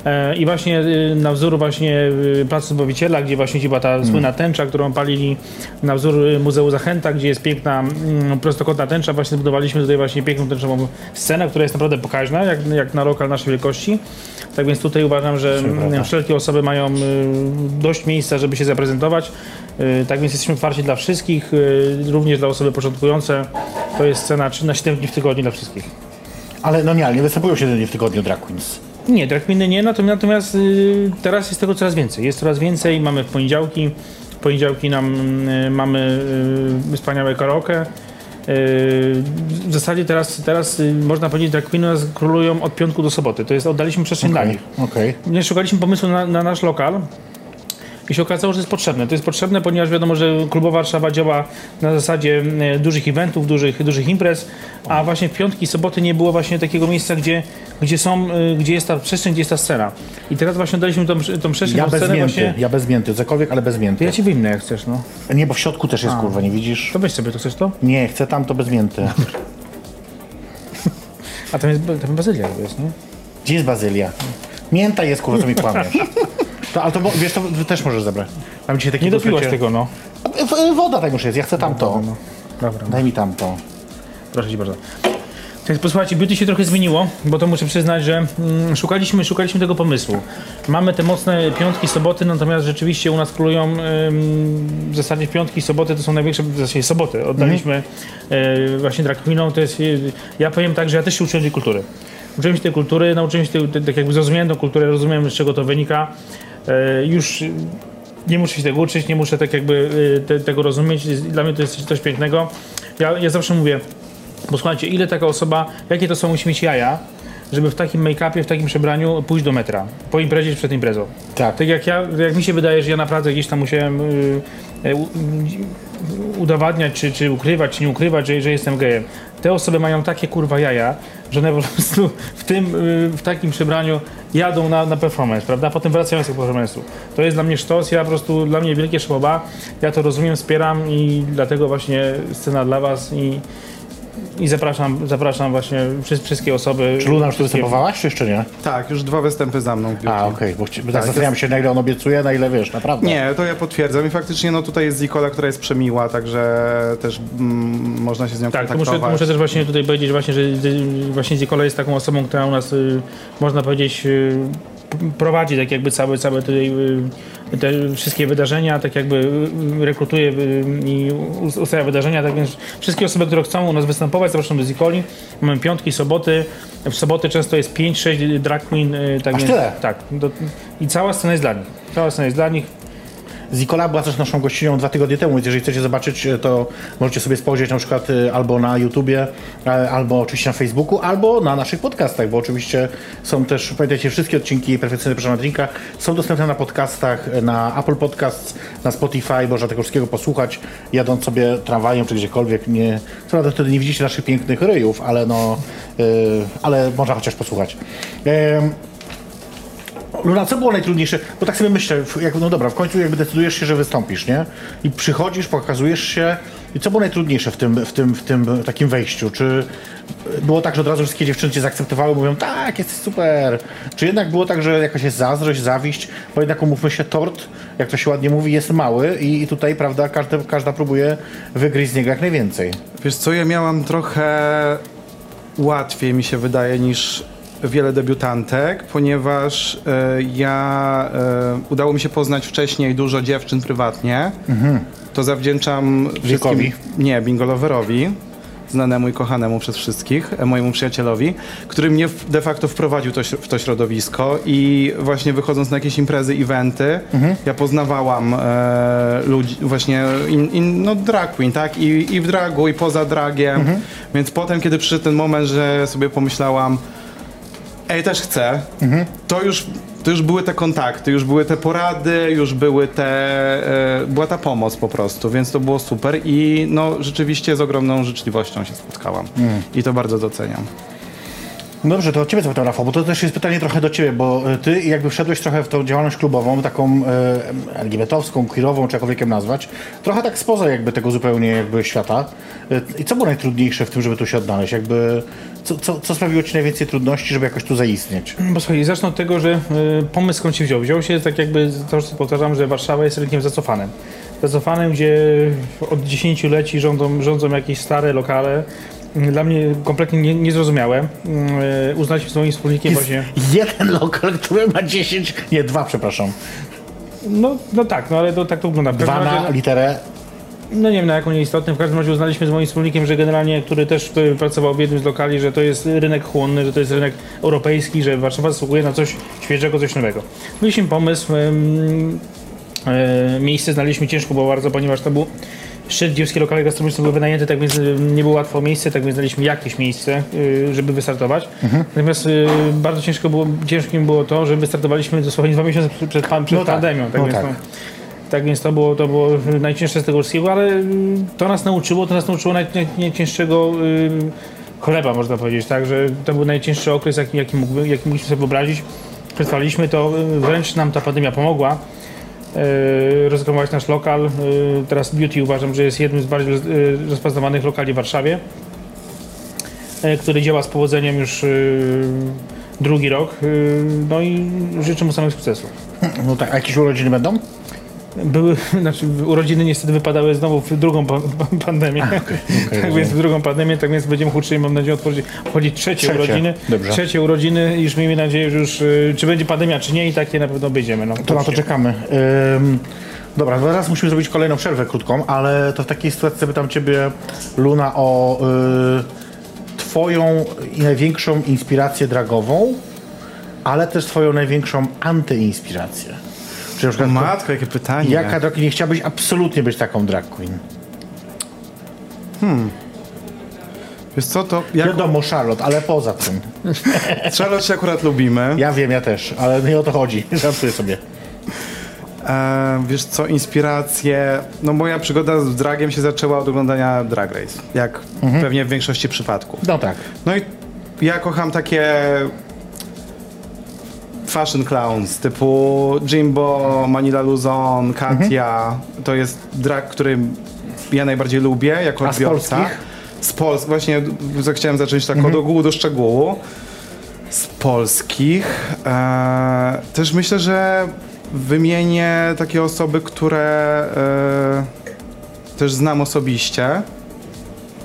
D: E, I właśnie y, na wzór właśnie y, Placu Zbawiciela, gdzie właśnie była ta słynna tęcza, którą palili, na wzór y, Muzeum Zachęta, gdzie jest piękna mm, prostokątna tęcza, właśnie zbudowaliśmy tutaj właśnie piękną tęczową scenę, która jest naprawdę pokaźna, jak, jak na lokal naszej wielkości. Tak więc tutaj uważam, że mm, wszelkie osoby mają dość miejsca, żeby się zaprezentować. Tak więc jesteśmy otwarci dla wszystkich, również dla osoby początkujące. To jest cena 3 na 7 dni w tygodniu dla wszystkich.
B: Ale no nie, ale nie występują 7 dni w tygodniu drag queens.
D: Nie, drag queeny nie, natomiast, natomiast y, teraz jest tego coraz więcej. Jest coraz więcej, mamy w poniedziałki. W poniedziałki nam y, mamy y, wspaniałe karaoke. w zasadzie teraz, teraz można powiedzieć, u nas królują od piątku do soboty. To jest, oddaliśmy przestrzeń dla
B: Okej,
D: nich. Nie szukaliśmy pomysłu na, na nasz lokal. I się okazało, że to jest potrzebne. To jest potrzebne, ponieważ wiadomo, że klubowa Warszawa działa na zasadzie e, dużych eventów, dużych, dużych imprez, a właśnie w piątki, soboty nie było właśnie takiego miejsca, gdzie, gdzie są, e, gdzie jest ta przestrzeń, gdzie jest ta scena. I teraz właśnie daliśmy tą, tą przestrzeń,
B: Ja
D: tą
B: bez
D: scenę
B: mięty,
D: właśnie...
B: ja bez mięty, cokolwiek, ale bez mięty.
D: Ja ci wyjmę jak chcesz, no.
B: Nie, bo w środku też jest kurwa, nie widzisz?
D: To weź sobie, to chcesz to?
B: Nie, chcę tam to bez mięty.
D: A tam jest, tam bazylia to jest, nie?
B: Gdzie jest bazylia? Mięta jest kurwa, co mi kłamiesz. <laughs> To, ale to wiesz, to też możesz zabrać. Mam dzisiaj
D: Nie
B: takiego
D: dopiłaś tego, no.
B: Woda tak już jest, ja chcę tamto.
D: No. Dobra,
B: Daj mi tamto.
D: Proszę Cię bardzo. Więc posłuchajcie, beauty się trochę zmieniło, bo to muszę przyznać, że mm, szukaliśmy, szukaliśmy tego pomysłu. Mamy te mocne piątki, soboty, natomiast rzeczywiście u nas królują ym, w zasadzie piątki, soboty to są największe, w zasadzie soboty. Oddaliśmy y, właśnie drag queenom, to jest, y, ja powiem tak, że ja też się uczyłem tej kultury. Uczyłem się tej kultury, nauczyłem się tej, tej, tak jakby zrozumiałem tą kulturę, rozumiem z czego to wynika. Y, już nie muszę się tego uczyć, nie muszę tak jakby y, te, tego rozumieć. Dla mnie to jest coś pięknego. Ja, ja zawsze mówię, bo słuchajcie, ile taka osoba, jakie to są musi mieć jaja, żeby w takim make-upie, w takim przebraniu pójść do metra, po imprezie czy przed imprezą.
B: Tak.
D: Tak jak ja, jak mi się wydaje, że ja naprawdę gdzieś tam musiałem y, y, u- udowadniać, czy, czy ukrywać, czy nie ukrywać, że, że jestem gejem. Te osoby mają takie kurwa jaja, że one po prostu w tym, y, w takim przebraniu jadą na, na performance, prawda? Potem wracają z tego performance'u. To jest dla mnie sztos, ja po prostu, dla mnie wielkie szłoba, ja to rozumiem, wspieram i dlatego właśnie scena dla was i, i zapraszam, zapraszam właśnie wszy- wszystkie osoby.
B: Czy Luna już tu występowałaś, czy jeszcze nie?
C: Tak, już dwa występy za mną.
B: A, okej, bo chci- bo tak zastanawiam się, na ile on obiecuje, na ile wiesz, naprawdę.
C: Nie, to ja potwierdzam i faktycznie no tutaj jest Zikola, która jest przemiła, także też mm, można się z nią
D: Tak, to
C: kontaktować.
D: muszę, muszę też właśnie tutaj powiedzieć właśnie, że właśnie Zikola jest taką osobą, która u nas y, można powiedzieć y, prowadzi tak jakby całe, całe tutaj y, te wszystkie wydarzenia, tak jakby y, rekrutuje y, i us- ustawia wydarzenia, tak więc wszystkie osoby, które chcą u nas występować, zapraszam do Zikoli. Mamy piątki, soboty. W soboty często jest 5-6 drag queen. Tak
B: Aż
D: więc,
B: tyle?
D: Tak. Do, I cała scena jest dla nich. Cała scena jest dla nich.
B: Zikola była też naszą gościnią dwa tygodnie temu, więc jeżeli chcecie zobaczyć, e, to możecie sobie spojrzeć na przykład e, albo na YouTubie, e, albo oczywiście na Facebooku, albo na naszych podcastach, bo oczywiście są też, pamiętajcie, wszystkie odcinki Perfekcyjne Proszę Drinka są dostępne na podcastach, na Apple Podcasts, na Spotify, można tego wszystkiego posłuchać, jadąc sobie tramwajem czy gdziekolwiek. Nie, co prawda wtedy nie widzicie naszych pięknych ryjów, ale no, e, ale można chociaż posłuchać. Em, Luna, co było najtrudniejsze? Bo tak sobie myślę, jak, no dobra, w końcu jakby decydujesz się, że wystąpisz, nie? I przychodzisz, pokazujesz się. I co było najtrudniejsze w tym, w tym, w tym takim wejściu? Czy było tak, że od razu wszystkie dziewczyny cię zaakceptowały, mówią, tak, jesteś super? Czy jednak było tak, że jakaś jest zazdrość, zawiść? Bo jednak umówmy się, tort, jak to się ładnie mówi, jest mały i, i tutaj, prawda, każda próbuje wygryźć z niego jak najwięcej.
C: Wiesz co, ja miałam trochę łatwiej mi się wydaje niż wiele debiutantek, ponieważ e, ja e, udało mi się poznać wcześniej dużo dziewczyn prywatnie. To zawdzięczam wszystkim... Nie, Bingolowerowi, znanemu i kochanemu przez wszystkich, e, mojemu przyjacielowi, który mnie de facto wprowadził to, w to środowisko i właśnie wychodząc na jakieś imprezy, eventy, ja poznawałam e, ludzi, właśnie in, in, no drag queen, tak? I, I w dragu, i poza dragiem. Więc potem, kiedy przyszedł ten moment, że sobie pomyślałam, ej, też chcę, to już to już były te kontakty, już były te porady, już były te, e, była ta pomoc po prostu, więc to było super i no rzeczywiście z ogromną życzliwością się spotkałam. I to bardzo doceniam.
B: No Dobrze, to od Ciebie zapytam, Rafał, bo to też jest pytanie trochę do Ciebie, bo y, Ty jakby wszedłeś trochę w tą działalność klubową, taką e, LGBT-owską, queerową, czy jakkolwiek nazwać, trochę tak spoza jakby tego zupełnie jakby świata. Y, I co było najtrudniejsze w tym, żeby tu się odnaleźć? Jakby, co, co, co sprawiło Ci najwięcej trudności, żeby jakoś tu zaistnieć?
D: Bo słuchaj, zacznę od tego, że y, pomysł skąd się wziął. Wziął się tak jakby, to już powtarzam, że Warszawa jest rynkiem zacofanym. Zacofanym, gdzie od dziesięcioleci rządzą, rządzą jakieś stare lokale. Dla mnie kompletnie nie, niezrozumiałe. Y, Uznaliśmy swoim wspólnikiem
B: Jest
D: właśnie...
B: jeden lokal, który ma 10, nie, dwa, przepraszam.
D: No, no tak, no ale to tak to wygląda.
B: Dwa
D: razie,
B: na literę
D: No nie wiem na jaką nieistotnym, w każdym razie uznaliśmy z moim wspólnikiem, że generalnie, który też pracował w jednym z lokali, że to jest rynek chłonny, że to jest rynek europejski, że Warszawa zasługuje na coś świeżego, coś nowego. Mieliśmy pomysł, e, miejsce znaleźliśmy ciężko było bardzo, ponieważ to był Szczędziewskie lokale gastronomiczne były wynajęte, tak więc y, nie było łatwo miejsce, tak więc znaleźliśmy jakieś miejsce, y, żeby wystartować.
B: Mhm.
D: Natomiast y, bardzo ciężko było, ciężkim było to, że wystartowaliśmy dosłownie dwa miesiące przed, przed, przed
B: No tak,
D: pandemią. Tak,
B: no
D: więc,
B: tak.
D: No, tak więc to było, to było najcięższe z tego wszystkiego, ale y, to nas nauczyło, to nas nauczyło naj, naj, najcięższego chleba, można powiedzieć, tak, że to był najcięższy okres, jaki, jaki, mógłby, jaki mogliśmy sobie wyobrazić. Przetrwaliśmy to, wręcz nam ta pandemia pomogła rozreklamować nasz lokal. Y, Teraz Beauty uważam, że jest jednym z bardziej y, rozpoznawanych lokali w Warszawie, który działa z powodzeniem już drugi rok. No i życzę mu samych sukcesów.
B: No tak, a jakieś urodziny będą?
D: Były, <laughs> znaczy urodziny niestety wypadały znowu w drugą pa, pa, <laughs> pandemię. <laughs> tak więc w drugą pandemię, tak więc będziemy uczyli, mam nadzieję, otworzyć, trzecie,
B: Trzecie,
D: urodziny.
B: dobrze.
D: Trzecie urodziny, już miejmy nadzieję, że już y, czy będzie pandemia, czy nie i takie na pewno będziemy. No,
B: To na to czekamy. Ym, dobra, no teraz musimy zrobić kolejną przerwę krótką, ale to w takiej sytuacji zapytam Ciebie, Luna, o y, Twoją największą inspirację dragową, ale też Twoją największą antyinspirację. Na przykład,
C: Matko, jakie pytanie.
B: jaka drag nie chciałabyś absolutnie być taką drag queen?
C: Wiesz co, to jak
B: Wiadomo, Charlotte, ale poza tym. <laughs>
C: Charlotte się akurat lubimy.
B: Ja wiem, ja też, ale nie o to chodzi. <laughs> Żartuję sobie.
C: E, wiesz co, inspiracje. No moja przygoda z dragiem się zaczęła od oglądania Drag Race. Jak pewnie w większości przypadków.
B: No tak.
C: No i ja kocham takie fashion clowns typu Jimbo, Manila Luzon, Katia. To jest drag, który ja najbardziej lubię jako
B: A z
C: odbiorca.
B: polskich?
C: Z Polski. Właśnie z- chciałem zacząć tak od ogółu do szczegółu. Z polskich. E, też myślę, że wymienię takie osoby, które e, też znam osobiście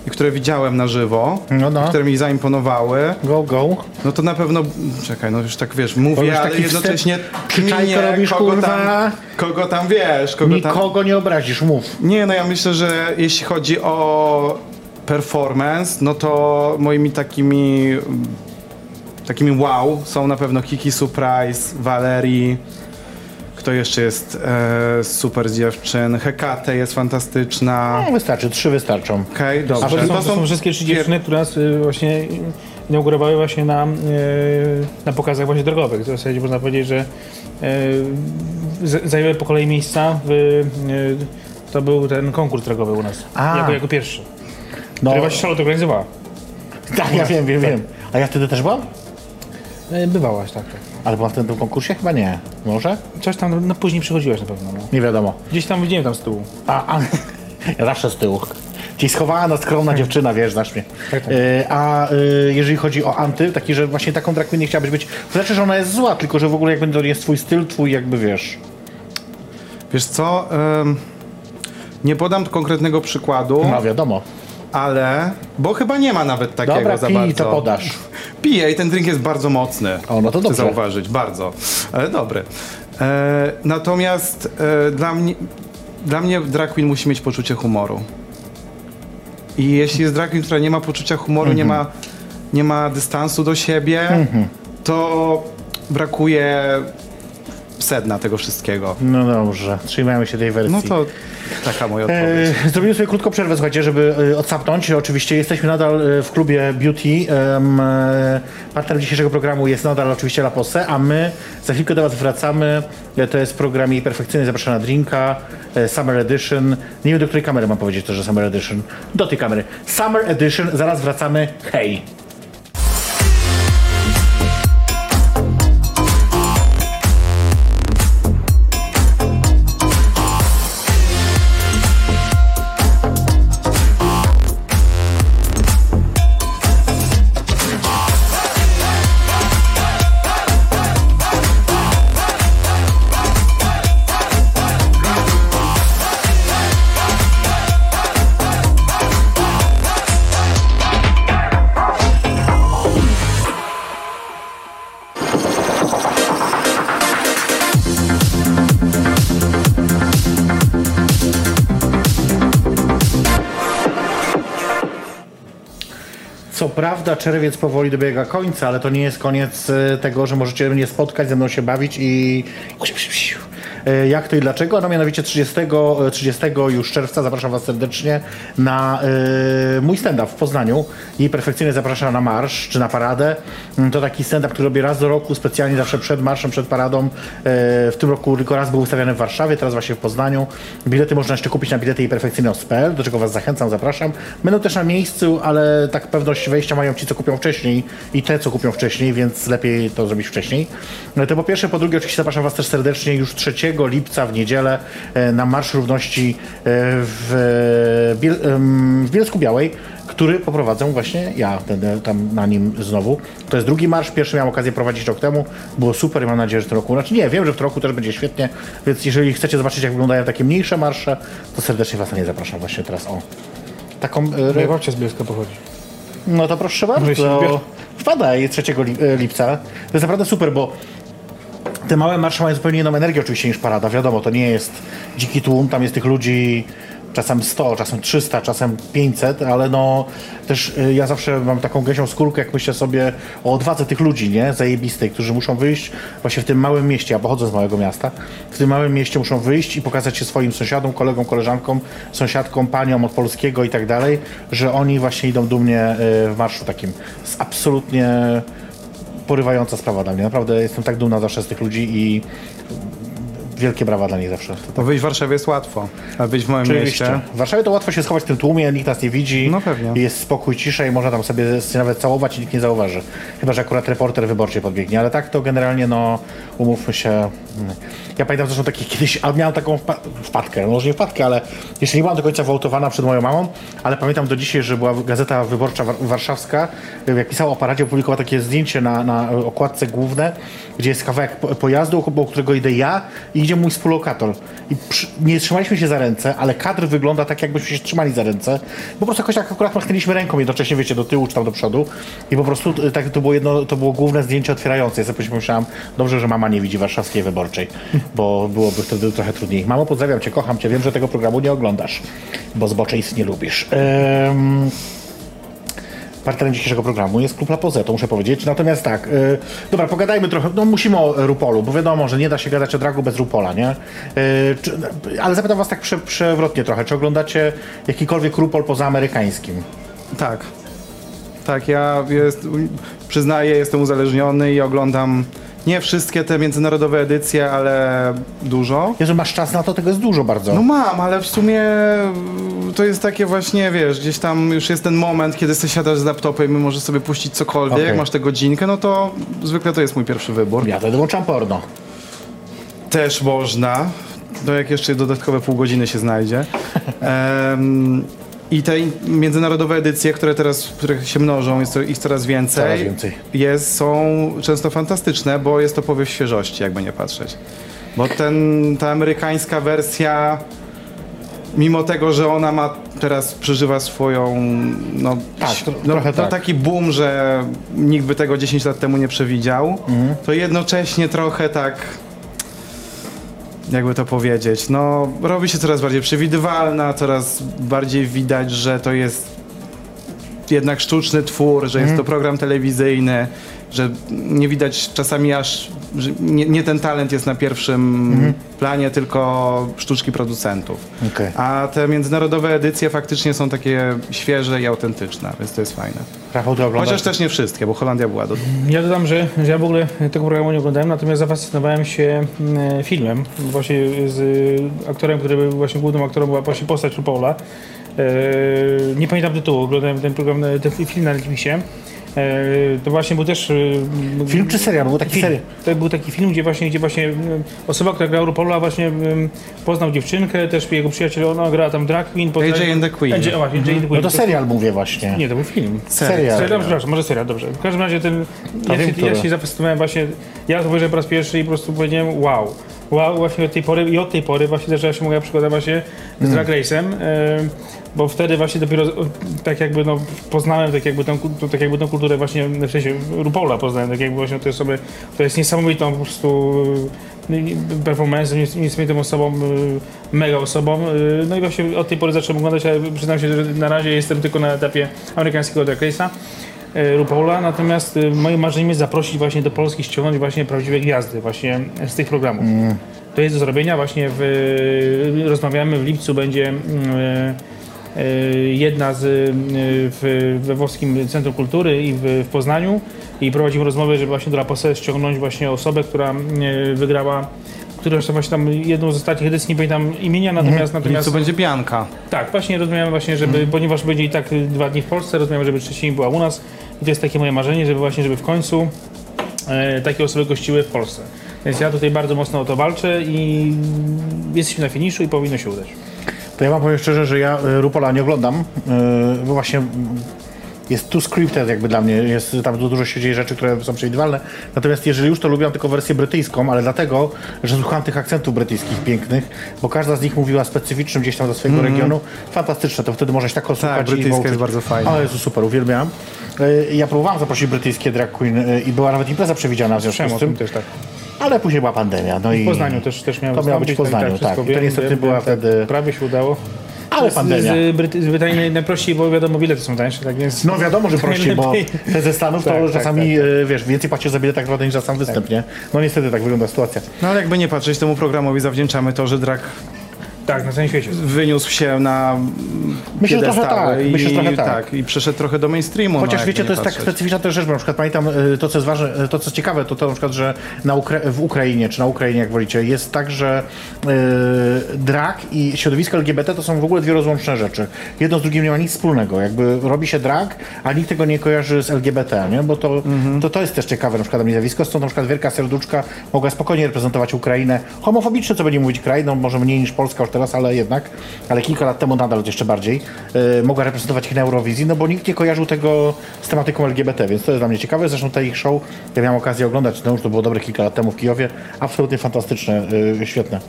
C: i które widziałem na żywo,
B: No, no.
C: które mi zaimponowały.
B: Go, go.
C: No to na pewno, czekaj, no już tak wiesz, mówię, ale jednocześnie kminię,
B: robisz,
C: kogo
B: kurwa.
C: tam, kogo tam wiesz, kogo tam...
B: Nikogo nie obrazisz, mów.
C: Nie, no ja myślę, że jeśli chodzi o performance, no to moimi takimi takimi wow są na pewno Kiki Surprise, Valerii, kto jeszcze jest e, super z dziewczyn, Hekate jest fantastyczna.
B: No, wystarczy, trzy wystarczą.
C: Okej,
D: A
C: dobrze.
D: to, są, to są wszystkie trzy dziewczyny, które nas y, właśnie inaugurowały właśnie na, y, na pokazach właśnie drogowych. W zasadzie można powiedzieć, że y, zajęły po kolei miejsca w, y, to był ten konkurs drogowy u nas.
B: A.
D: Jako, jako pierwszy.
B: No,
D: Który właśnie Charlotte organizowała.
B: tak, ja wiem, wiem, wiem. A ja wtedy też byłam?
D: Y, Bywałaś, tak, tak.
B: Ale byłam wtedy w tym konkursie? Chyba nie. Może?
D: Coś tam, no później przychodziłaś na pewno. No.
B: Nie wiadomo.
D: Gdzieś tam widziałem tam z tyłu.
B: A, a <laughs> ja zawsze z tyłu. Ci schowana, skromna dziewczyna, wiesz, znasz mnie.
D: Tak, tak.
B: Y, a y, jeżeli chodzi o anty, taki, że właśnie taką drag queen nie chciałabyś być, to znaczy, że ona jest zła, tylko że w ogóle jakby to jest twój styl, twój jakby, wiesz...
C: Wiesz co, em, nie podam konkretnego przykładu,
B: No wiadomo.
C: ale, bo chyba nie ma nawet takiego
B: Dobra,
C: za bardzo.
B: to podasz.
C: Piję i ten drink jest bardzo mocny.
B: O, no to
C: Chcę
B: dobrze.
C: zauważyć, bardzo. Ale dobry. E, natomiast e, dla, mnie, dla mnie drag queen musi mieć poczucie humoru. I jeśli jest drag queen, która nie ma poczucia humoru, nie,
B: Mhm.
C: ma, nie ma dystansu do siebie, to brakuje sedna tego wszystkiego.
B: No dobrze, trzymajmy się tej wersji.
C: No to taka moja odpowiedź.
B: E, zrobimy sobie krótką przerwę, słuchajcie, żeby e, odsapnąć. Oczywiście jesteśmy nadal e, w klubie Beauty. E, partnerem dzisiejszego programu jest nadal oczywiście La Posse, a my za chwilkę do Was wracamy. E, To jest program jej perfekcyjny Zapraszam na drinka, e, Summer Edition. Nie wiem, do której kamery mam powiedzieć to, że Summer Edition. Do tej kamery. Summer Edition, zaraz wracamy. Hej! Prawda czerwiec powoli dobiega końca, ale to nie jest koniec e, tego, że możecie mnie spotkać, ze mną się bawić i jak to i dlaczego. No mianowicie 30, e, 30 już czerwca zapraszam Was serdecznie na e, mój stand-up w Poznaniu i perfekcyjnie zapraszam na marsz czy na paradę. Mm, To taki stand-up, który robię raz do roku, specjalnie zawsze przed marszem, przed paradą. E, W tym roku tylko raz był ustawiany w Warszawie, teraz właśnie w Poznaniu. Bilety można jeszcze kupić na bilety i perfekcyjność.pl, do czego Was zachęcam, zapraszam. Będą też na miejscu, ale tak pewność wejścia mają ci, co kupią wcześniej i te, co kupią wcześniej, więc lepiej to zrobić wcześniej. No To po pierwsze, po drugie oczywiście zapraszam Was też serdecznie już 3 lipca w niedzielę e, na Marsz Równości e, w, Biel- em, w Bielsku Białej, który poprowadzę właśnie ja, będę tam na nim znowu. To jest drugi marsz, pierwszy miałem okazję prowadzić rok temu, było super i mam nadzieję, że w tym roku, znaczy nie, wiem, że w tym roku też będzie świetnie, więc jeżeli chcecie zobaczyć jak wyglądają takie mniejsze marsze, to serdecznie Was na nie zapraszam właśnie teraz, o. Taką, e,
D: Moja babcia z Bielska pochodzi.
B: no to proszę bardzo. Wpadaj 3 li- e, lipca. To jest naprawdę super, bo te małe marsze mają zupełnie inną energię oczywiście niż parada. Wiadomo, to nie jest dziki tłum, tam jest tych ludzi czasem 100, czasem 300, czasem 500, ale no też y, ja zawsze mam taką gęsią skórkę, jak myślę sobie o odwadze tych ludzi, nie, zajebistej, którzy muszą wyjść właśnie w tym małym mieście, ja pochodzę z małego miasta, w tym małym mieście muszą wyjść i pokazać się swoim sąsiadom, kolegom, koleżankom, sąsiadkom, paniom od polskiego i tak dalej, że oni właśnie idą dumnie y, w marszu takim. Jest absolutnie porywająca sprawa dla mnie. Naprawdę jestem tak dumna zawsze z tych ludzi i wielkie brawa dla nich zawsze.
C: Bo wyjść w Warszawie jest łatwo, a wyjść w małym mieście...
B: W Warszawie to łatwo się schować w tym tłumie, nikt nas nie widzi.
C: No pewnie.
B: Jest spokój, cisza i można tam sobie nawet całować i nikt nie zauważy. Chyba, że akurat reporter wyborczy podbiegnie, ale tak to generalnie, no, umówmy się. mm. Ja pamiętam zresztą taki <laughs> kiedyś, ale miałem taką wpa- wpadkę, no może nie wpadkę, ale jeszcze nie byłam do końca wyautowana przed moją mamą, ale pamiętam do dzisiaj, że była gazeta wyborcza war- warszawska, jak pisała o paradzie, opublikowała takie zdjęcie na, na okładce główne, gdzie jest kawałek po- pojazdu, obok którego idę ja i idzie mój współlokator. I przy, nie trzymaliśmy się za ręce, ale kadr wygląda tak, jakbyśmy się trzymali za ręce. Po prostu jakoś tak akurat machnęliśmy ręką jednocześnie, wiecie, do tyłu czy tam do przodu. I po prostu y, tak, to było jedno, to było główne zdjęcie otwierające. Ja sobie pomyślałam, dobrze, że mama nie widzi warszawskiej wyborczej, bo byłoby wtedy trochę trudniej. Mamo, pozdrawiam cię, kocham cię, wiem, że tego programu nie oglądasz, bo zboczeństw nie lubisz. Ehm, Partnerem dzisiejszego programu jest Klub La Poze, to muszę powiedzieć. Natomiast tak, y, dobra, pogadajmy trochę, no musimy o Rupolu, bo wiadomo, że nie da się gadać o dragu bez Rupola, nie? Y, czy, ale zapytam was tak prze, przewrotnie trochę, czy oglądacie jakikolwiek Rupol poza amerykańskim?
C: Tak. Tak, ja jest, przyznaję, jestem uzależniony i oglądam nie wszystkie te międzynarodowe edycje, ale dużo.
B: Jeżeli masz czas na to, tego jest dużo bardzo.
C: No mam, ale w sumie to jest takie właśnie, wiesz, gdzieś tam już jest ten moment, kiedy sobie siadasz z laptopem i możesz sobie puścić cokolwiek,
B: Okej.
C: masz tę godzinkę, no to zwykle to jest mój pierwszy wybór.
B: Ja wtedy włączam porno.
C: Też można, no jak jeszcze dodatkowe pół godziny się znajdzie. <laughs> Em, I te międzynarodowe edycje, które teraz się mnożą, jest ich coraz więcej,
B: Coraz więcej.
C: Jest, są często fantastyczne, bo jest to powiew świeżości, jakby nie patrzeć. Bo ten, ta amerykańska wersja, mimo tego, że ona ma teraz przeżywa swoją, no,
B: Tak,
C: no,
B: trochę
C: no
B: tak.
C: taki boom, że nikt by tego 10 lat temu nie przewidział,
B: Mhm.
C: to jednocześnie trochę tak jakby to powiedzieć, no robi się coraz bardziej przewidywalna, coraz bardziej widać, że to jest jednak sztuczny twór, że jest to program telewizyjny, że nie widać czasami aż, że nie, nie ten talent jest na pierwszym planie, tylko sztuczki producentów.
B: Okej.
C: A te międzynarodowe edycje faktycznie są takie świeże i autentyczne, więc to jest fajne.
B: Rafał, ty?
C: Chociaż też nie wszystkie, bo Holandia była do
D: Ja dodam, że, ja w ogóle tego programu nie oglądałem, natomiast zafascynowałem się mm, filmem, właśnie z y, aktorem, który był właśnie głównym aktorem, była właśnie postać Rupaula. E, nie pamiętam tytułu, oglądałem ten program, e, ten film na Netflixie. E, to właśnie był też... e,
B: Film czy serial? Był taki
D: film.
B: serial.
D: To był taki film, gdzie właśnie, gdzie właśnie mm, osoba, która grała Rupaula właśnie poznał dziewczynkę, też jego przyjaciel, ona grała tam drag queen. poznał-
C: AJ and the Queen.
D: AJ, o właśnie, Queen.
B: No to serial mówię właśnie.
D: Nie, to był film.
B: Serial.
D: Serial, przepraszam, może serial, dobrze. W każdym razie ten, ja,
B: wiem,
D: się, ja się zafascynowałem właśnie, ja to obejrzałem po raz pierwszy i po prostu powiedziałem wow. Właśnie od tej pory i od tej pory właśnie zaczęła się moja przygoda właśnie z Drag Race'em, e, bo wtedy właśnie dopiero e, tak jakby no poznałem tak jakby tą, tak jakby tą kulturę właśnie, w sensie Rupaula poznałem, tak jakby właśnie tej osoby, która jest niesamowitą po prostu performance, nies- niesamowitą osobą, e, mega osobą. No i właśnie od tej pory zacząłem oglądać, ale przyznam się, że na razie jestem tylko na etapie amerykańskiego Drag Race'a. E, RuPaula, natomiast e, moim marzeniem jest zaprosić właśnie do Polski, ściągnąć właśnie prawdziwe gwiazdy właśnie z tych programów. To jest do zrobienia. Właśnie w, rozmawiamy w lipcu będzie mm, e, e, jedna z, e, w, we Włoskim Centrum Kultury i w, w Poznaniu. I prowadzimy rozmowę, żeby właśnie do La Posse ściągnąć właśnie osobę, która e, wygrała która właśnie tam jedną z ostatnich edycji, nie pamiętam imienia, natomiast,
C: W
D: natomiast
C: lipcu będzie Bianka.
D: tak, właśnie rozmawiamy właśnie, żeby, ponieważ będzie i tak dwa dni w Polsce, rozmawiamy, żeby trzeci dzień była u nas i to jest takie moje marzenie, żeby właśnie, żeby w końcu e, takie osoby gościły w Polsce. Więc ja tutaj bardzo mocno o to walczę i jesteśmy na finiszu i powinno się udać.
B: To ja wam powiem szczerze, że ja y, Rupola nie oglądam, bo właśnie mm, jest tu scripted jakby dla mnie, jest tam du- dużo się dzieje rzeczy, które są przewidywalne. Natomiast jeżeli już to lubiłam tylko wersję brytyjską, ale dlatego, że słucham tych akcentów brytyjskich pięknych, bo każda z nich mówiła specyficznym gdzieś tam do swojego regionu. Fantastyczne, to wtedy możesz tak osłuchać
C: Mhm. brytyjska
B: i
C: jest bardzo fajna.
B: O Jezu, super, uwielbiam. Y, Ja próbowałam zaprosić brytyjskie drag queen y, i była nawet impreza przewidziana w związku z
D: tym też tak.
B: ale później była pandemia. No
D: W
B: i...
D: Poznaniu też, też miałem
B: To miało być w
D: wystąpić,
B: Poznaniu,
D: wszystko
B: tak. I to niestety była
D: tak.
B: wtedy-
D: Prawie się udało.
B: Ale pandemia.
D: z, Bryty- z Brytanii naj- najprościej, bo wiadomo, bilety są tańsze, tak więc...
B: No wiadomo, że <laughs> prościej, bo te ze Stanów to
D: Tak, tak,
B: czasami,
D: tak,
B: e, wiesz, więcej płacisz za bilet tak naprawdę niż za sam występ, nie? No niestety tak wygląda sytuacja.
C: No ale jakby nie patrzeć, temu programowi zawdzięczamy to, że drag
D: Tak, na całym świecie.
C: wyniósł się na
B: Myślę, że trochę tak,
C: i,
B: myślę, że trochę tak.
C: i przeszedł trochę do mainstreamu.
B: Chociaż
C: no,
B: wiecie, to jest tak
C: patrzeć.
B: specyficzna też rzecz, bo na przykład pamiętam e, to, co jest ważne, e, to, co jest ciekawe, to to na przykład, że na Ukra w Ukrainie, czy na Ukrainie, jak wolicie, jest tak, że e, drag i środowisko LGBT to są w ogóle dwie rozłączne rzeczy. Jedno z drugim nie ma nic wspólnego. Jakby robi się drag, a nikt tego nie kojarzy z LGBT, nie? Bo to, to, to jest też ciekawe na przykład dla mnie zjawisko. Stąd na przykład Wielka Serduszka mogła spokojnie reprezentować Ukrainę. Homofobicznie, co będzie mówić kraj, no może mniej niż Polska już teraz, ale jednak, ale kilka lat temu nadal jeszcze bardziej, e, mogła reprezentować ich na Eurowizji, no bo nikt nie kojarzył tego z tematyką LGBT, więc to jest dla mnie ciekawe. Zresztą te ich show, ja miałem okazję oglądać, no już to było dobre kilka lat temu w Kijowie, absolutnie fantastyczne, e, świetne.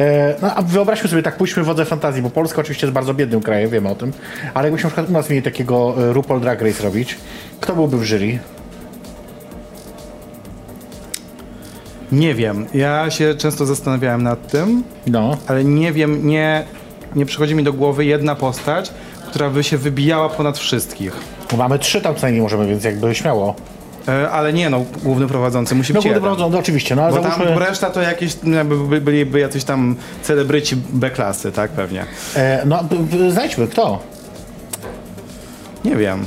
B: E, no a wyobraźmy sobie, tak pójdźmy w wodze fantazji, bo Polska oczywiście jest bardzo biednym krajem, wiemy o tym, ale jakbyśmy na przykład u nas mieli takiego RuPaul Drag Race robić, kto byłby w jury?
C: Nie wiem. Ja się często zastanawiałem nad tym,
B: No.
C: ale nie wiem, nie, nie przychodzi mi do głowy jedna postać, która by się wybijała ponad wszystkich.
B: Mamy trzy tam co najmniej możemy, więc jakby śmiało.
C: E, ale nie no, główny prowadzący musi
B: No
C: być
B: główny
C: jeden.
B: prowadzący, no, oczywiście, no ale
C: Bo
B: załóżmy...
C: tam reszta to jakieś, no, by, by, byliby jacyś tam celebryci B-klasy, tak pewnie.
B: E, no, b- b- znajdźmy, kto?
C: Nie wiem.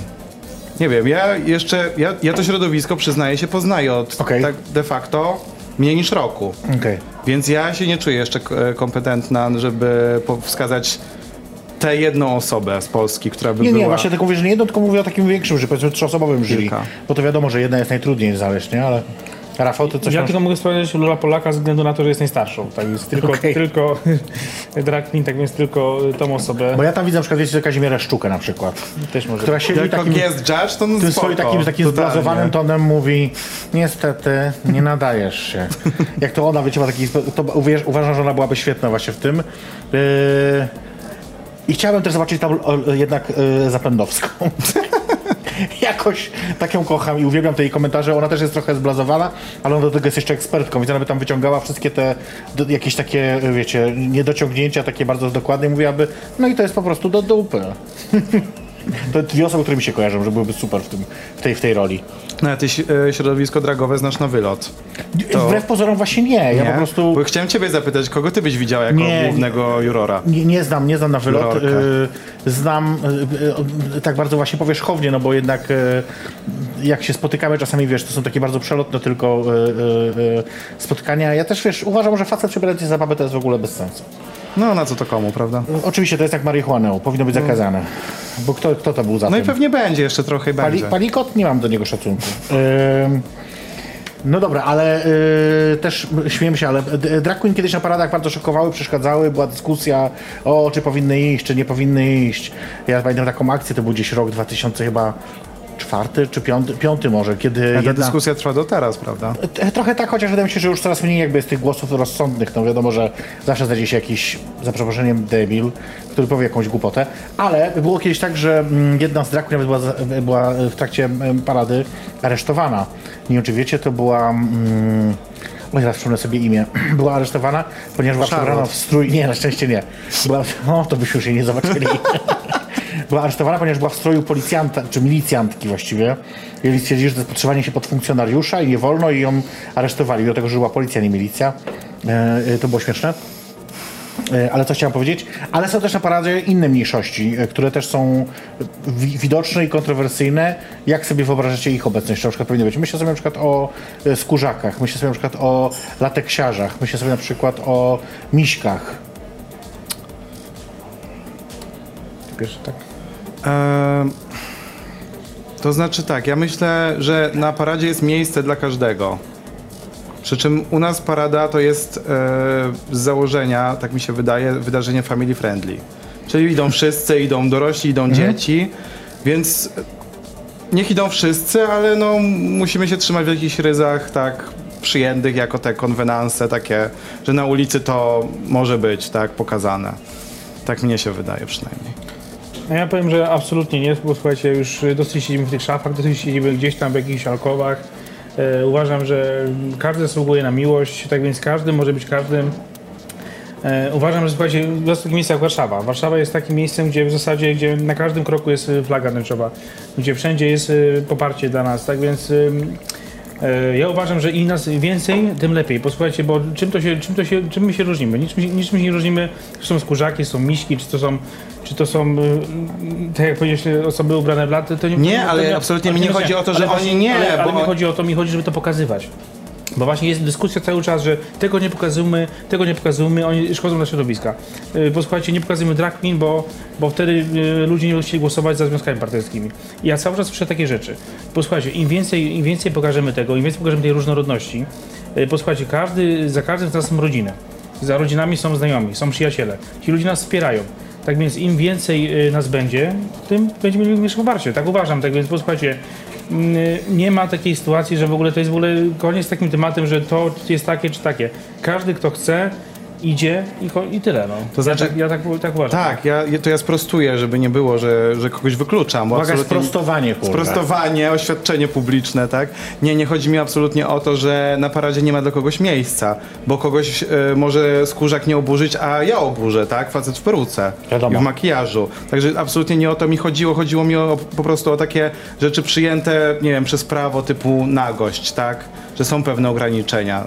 C: Nie wiem, ja jeszcze, ja, ja to środowisko przyznaję się poznaję od
B: Okej.
C: tak de facto mniej niż roku.
B: Okej.
C: Więc ja się nie czuję jeszcze e, kompetentna, żeby wskazać tę jedną osobę z Polski, która by
B: Nie,
C: była...
B: nie, właśnie tylko mówię, że nie jedno, tylko mówię o takim większym, że powiedzmy trzyosobowym jury. Bo to wiadomo, że jedna jest najtrudniej znaleźć, nie? Ale Rafał, ty coś
D: Ja
B: masz...
D: tylko mogę wspomnieć Lola Polaka ze względu na to, że jest najstarszą. Tak jest tylko,
B: Okej.
D: tylko <laughs> drag queen, tak więc tylko tą osobę
B: Bo ja tam widzę na przykład, wiecie, Kazimierę Szczukę na przykład,
D: też może.
B: która siedzi
C: Jako
B: takim...
C: guest judge to no
B: Tym swoim takim, takim zblazowanym tonem mówi niestety nie nadajesz się. <laughs> Jak to ona wyciąga taki... To uwierz, uważam, że ona byłaby świetna właśnie w tym. Yy... I chciałbym też zobaczyć tam o, jednak yy, Zapędowską. <laughs> <laughs> Jakoś tak ją kocham i uwielbiam te jej komentarze. Ona też jest trochę zblazowana, ale ona do tego jest jeszcze ekspertką, więc ona by tam wyciągała wszystkie te do, jakieś takie, wiecie, niedociągnięcia takie bardzo dokładne i mówiłaby, no i to jest po prostu do dupy. <laughs> To dwie osoby, które mi się kojarzą, że byłyby super w, tym, w, tej, w tej roli.
C: No, a ty e, środowisko dragowe znasz na wylot. To-
B: Wbrew pozorom właśnie nie. Ja
C: nie?
B: po prostu
C: Bo chciałem ciebie zapytać, kogo ty byś widział jako
B: Nie,
C: głównego jurora?
B: nie, nie znam, nie znam na wylot.
C: Jurorkę.
B: Y, znam y, tak bardzo właśnie powierzchownie, no bo jednak jak się spotykamy czasami, wiesz, to są takie bardzo przelotne tylko spotkania. Ja też, wiesz, uważam, że facet przebierający się za babę to jest w ogóle bez sensu.
C: No na co to komu, prawda?
B: Oczywiście to jest jak marihuanę, powinno być zakazane. Bo kto, kto to był za
C: No i
B: tym?
C: pewnie będzie, jeszcze trochę
B: Pali,
C: będzie.
B: palikot? Nie mam do niego szacunku. Ym, no dobra, ale y, też śmiem się, ale d- drag queen kiedyś na paradach bardzo szokowały, przeszkadzały, była dyskusja o czy powinny iść, czy nie powinny iść. Ja pamiętam taką akcję, to był gdzieś rok 2000 chyba czwarty czy piąty, piąty może, kiedy
C: A ta
B: jedna...
C: dyskusja trwa do teraz, prawda?
B: T- Trochę tak, chociaż wydaje mi się, że już coraz mniej jakby jest tych głosów rozsądnych. No wiadomo, że zawsze znajdzie się jakiś, za przeproszeniem, debil, który powie jakąś głupotę. Ale było kiedyś tak, że mm, jedna z queen nawet była, była w trakcie mm, parady aresztowana. Nie wiem, czy wiecie, to była... Mm, o, teraz przypomnę sobie imię. <clears throat> Była aresztowana, ponieważ była przebrana w strój... Nie, na szczęście nie. Była... <laughs> O, to byśmy już jej nie zobaczyli. <laughs> była aresztowana, ponieważ była w stroju policjanta, czy milicjantki właściwie. I stwierdzili, że to jest podszywanie się pod funkcjonariusza i nie wolno i ją aresztowali, do tego, że była policja, nie milicja. E, e, to było śmieszne. E, Ale co chciałem powiedzieć? Ale są też na paradzie inne mniejszości, które też są wi- widoczne i kontrowersyjne. Jak sobie wyobrażacie ich obecność? Na przykład powinny być? Myślę sobie na przykład o skórzakach, myślę sobie na przykład o lateksiarzach, myślę sobie na przykład o miśkach.
D: Pierwszy, tak.
C: To znaczy tak, ja myślę, że na paradzie jest miejsce dla każdego. Przy czym u nas parada to jest e, z założenia, tak mi się wydaje, wydarzenie family friendly. Czyli idą wszyscy, idą dorośli, idą dzieci, więc niech idą wszyscy, ale no musimy się trzymać w jakichś ryzach tak przyjętych jako te konwenanse takie, że na ulicy to może być tak pokazane. Tak mnie się wydaje przynajmniej.
D: Ja powiem, że absolutnie nie, bo słuchajcie, już dosyć siedzimy w tych szafach, dosyć siedzimy gdzieś tam w jakichś alkowach. E, uważam, że każdy zasługuje na miłość, tak więc każdy może być każdym. E, uważam, że słuchajcie, takie miejsce jak Warszawa. Warszawa jest takim miejscem, gdzie w zasadzie, gdzie na każdym kroku jest e, flaga tęczowa, gdzie wszędzie jest e, poparcie dla nas, tak więc ja uważam, że im nas więcej, tym lepiej. Posłuchajcie, bo czym to się, czym to się, czym my się różnimy? Niczym, niczym się nie różnimy, czy są skórzaki, są miśki, czy to są, czy to są, y, tak jak powiedziałeś, osoby ubrane w laty, to nie...
C: Nie,
D: to
C: ale absolutnie mi nie chodzi o to, że oni nie,
D: Ale, ale
C: bo-
D: mi chodzi o to, mi chodzi, żeby to pokazywać. Bo właśnie jest dyskusja cały czas, że tego nie pokazujmy, tego nie pokazujmy, oni szkodzą dla środowiska. Yy, Posłuchajcie, nie pokazujmy drag queen, bo, bo wtedy yy, ludzie nie będą chcieli głosować za związkami partnerskimi. I ja cały czas słyszę takie rzeczy. Posłuchajcie, im więcej, im więcej pokażemy tego, im więcej pokażemy tej różnorodności, yy, posłuchajcie, każdy, za każdym z nas są rodziny. Za rodzinami są znajomi, są przyjaciele. Ci ludzie nas wspierają. Tak więc im więcej y, nas będzie, tym będziemy mieli większe poparcie. Tak uważam. Tak więc posłuchajcie, nie ma takiej sytuacji, że w ogóle to jest w ogóle koniec z takim tematem, że to jest takie czy takie. Każdy, kto chce, idzie i, i tyle. No.
C: To znaczy-
D: ja, tak, ja tak, tak uważam.
C: Tak, ja, to ja sprostuję, żeby nie było, że, że kogoś wykluczam. Bo
B: Uwaga, sprostowanie, kurwa.
C: Sprostowanie, oświadczenie publiczne, tak? Nie, nie chodzi mi absolutnie o to, że na paradzie nie ma dla kogoś miejsca, bo kogoś e, może skórzak nie oburzyć, a ja oburzę, tak? Facet w peruce
B: Wiadomo.
C: i w makijażu. Także absolutnie nie o to mi chodziło. Chodziło mi o, po prostu o takie rzeczy przyjęte, nie wiem, przez prawo typu nagość, tak? Że są pewne ograniczenia.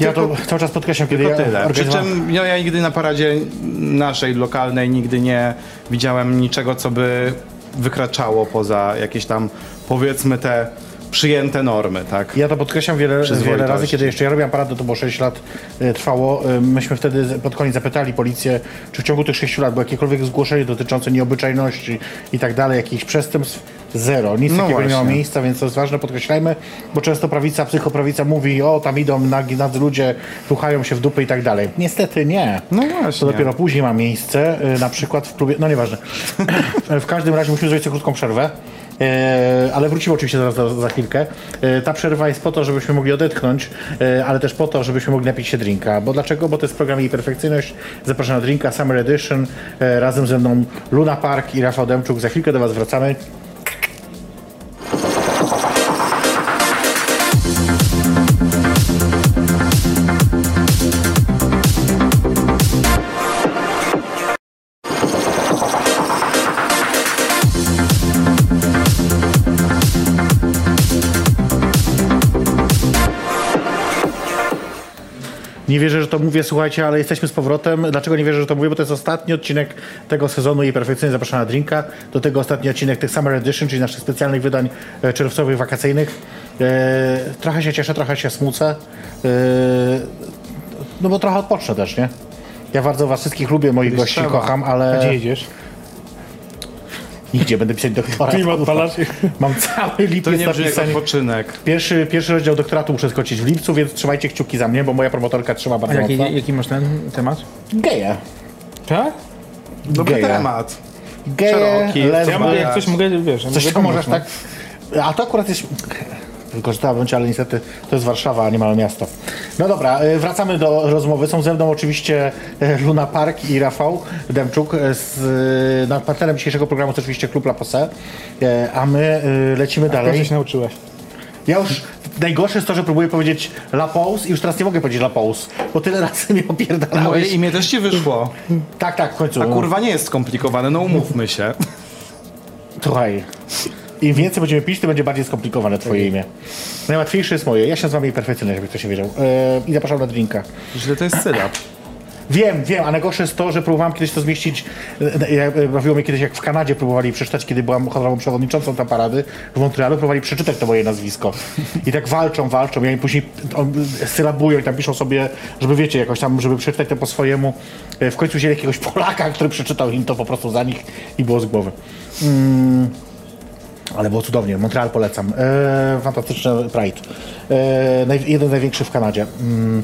B: Ja to cały czas podkreślam, kiedy
C: tylko
B: ja
C: tyle. Przy czym no, ja nigdy na paradzie naszej, lokalnej, nigdy nie widziałem niczego, co by wykraczało poza jakieś tam, powiedzmy, te przyjęte normy, tak?
B: Ja to podkreślam wiele, wiele razy, kiedy jeszcze ja robiłem paradę, to było 6 lat e, trwało. E, myśmy wtedy pod koniec zapytali policję, czy w ciągu tych 6 lat było jakiekolwiek zgłoszenie dotyczące nieobyczajności i tak dalej, jakichś przestępstw. Zero. Nic
C: No
B: takiego nie miało miejsca, więc to jest ważne, podkreślajmy, bo często prawica, psychoprawica mówi, o tam idą nagi, nadzy ludzie, ruchają się w dupy i tak dalej. Niestety nie.
C: No właśnie.
B: To dopiero później ma miejsce, e, na przykład w klubie, no nieważne. <laughs> w każdym razie musimy zrobić sobie krótką przerwę. E, ale wrócimy oczywiście zaraz za, za chwilkę. E, ta przerwa jest po to, żebyśmy mogli odetchnąć, e, ale też po to, żebyśmy mogli napić się drinka. Bo dlaczego? Bo to jest program Jej Perfekcyjność. Zapraszam na drinka Summer Edition. Razem ze mną Luna Park i Rafał Demczuk. Za chwilkę do Was wracamy. Nie wierzę, że to mówię, słuchajcie, ale jesteśmy z powrotem. Dlaczego nie wierzę, że to mówię? Bo to jest ostatni odcinek tego sezonu i perfekcyjnie zapraszam na drinka. Do tego ostatni odcinek tych Summer Edition, czyli naszych specjalnych wydań e, czerwcowych, wakacyjnych. E, trochę się cieszę, trochę się smucę. E, no bo trochę odpocznę też, nie? Ja bardzo was wszystkich lubię, moich
C: Kiedyś
B: gości
C: trzeba.
B: kocham, ale
D: gdzie jedziesz?
B: Nigdzie będę pisać doktorat.
D: Klimat.
B: Mam cały
C: To
B: lipiec
C: nie brzmi jak odpoczynek.
B: Pierwszy, pierwszy rozdział doktoratu muszę skończyć w lipcu, więc trzymajcie kciuki za mnie, bo moja promotorka trzyma
D: A
B: bardzo
D: jaki,
B: mocno.
D: jaki masz ten temat?
B: Geje.
D: Tak?
C: Dobry
B: Geja.
C: temat.
B: Geje,
C: Szeroki.
D: Ja mogę, jak coś mogę, wiesz...
B: Coś
D: mogę
B: to możesz tak... A to akurat jest... Wykorzystałabym cię, ale niestety to jest Warszawa, a nie małe miasto. No dobra, y, wracamy do rozmowy. Są ze mną oczywiście y, Luna Park i Rafał Demczuk. y, Z, no, partnerem dzisiejszego programu jest oczywiście Klub La Posse, y, a my lecimy
D: no. Co
B: dalej.
D: się nauczyłeś?
B: Ja już, najgorsze jest to, że próbuję powiedzieć La Pause i już teraz nie mogę powiedzieć La Pause, bo tyle razy mnie
C: Moje
B: opierdalałeś.
C: imię też ci wyszło.
B: Tak, tak, w końcu.
C: A kurwa nie jest skomplikowane, no umówmy się.
B: Słuchaj, im więcej będziemy pić, tym będzie bardziej skomplikowane twoje imię. Najłatwiejsze jest moje. Ja się nazywam jej perfekcyjnie, żeby ktoś nie wiedział. Yy, I zapraszam na drinka.
C: Źle to jest sylab.
B: Wiem, wiem, a najgorsze jest to, że próbowałem kiedyś to zmieścić. e, Ja, e, bawiło mnie kiedyś, jak w Kanadzie próbowali przeczytać, kiedy byłam honorową przewodniczącą tam parady w Montrealu, próbowali przeczytać to moje nazwisko. I tak walczą, walczą, i oni później on, sylabują i tam piszą sobie, żeby wiecie, jakoś tam, żeby przeczytać to po swojemu. E, W końcu wzięli jakiegoś Polaka, który przeczytał im to po prostu za nich i było z głowy. Mm. Ale było cudownie. Montreal polecam. E, fantastyczny Pride. E, naj, jeden z największych w Kanadzie. Mm.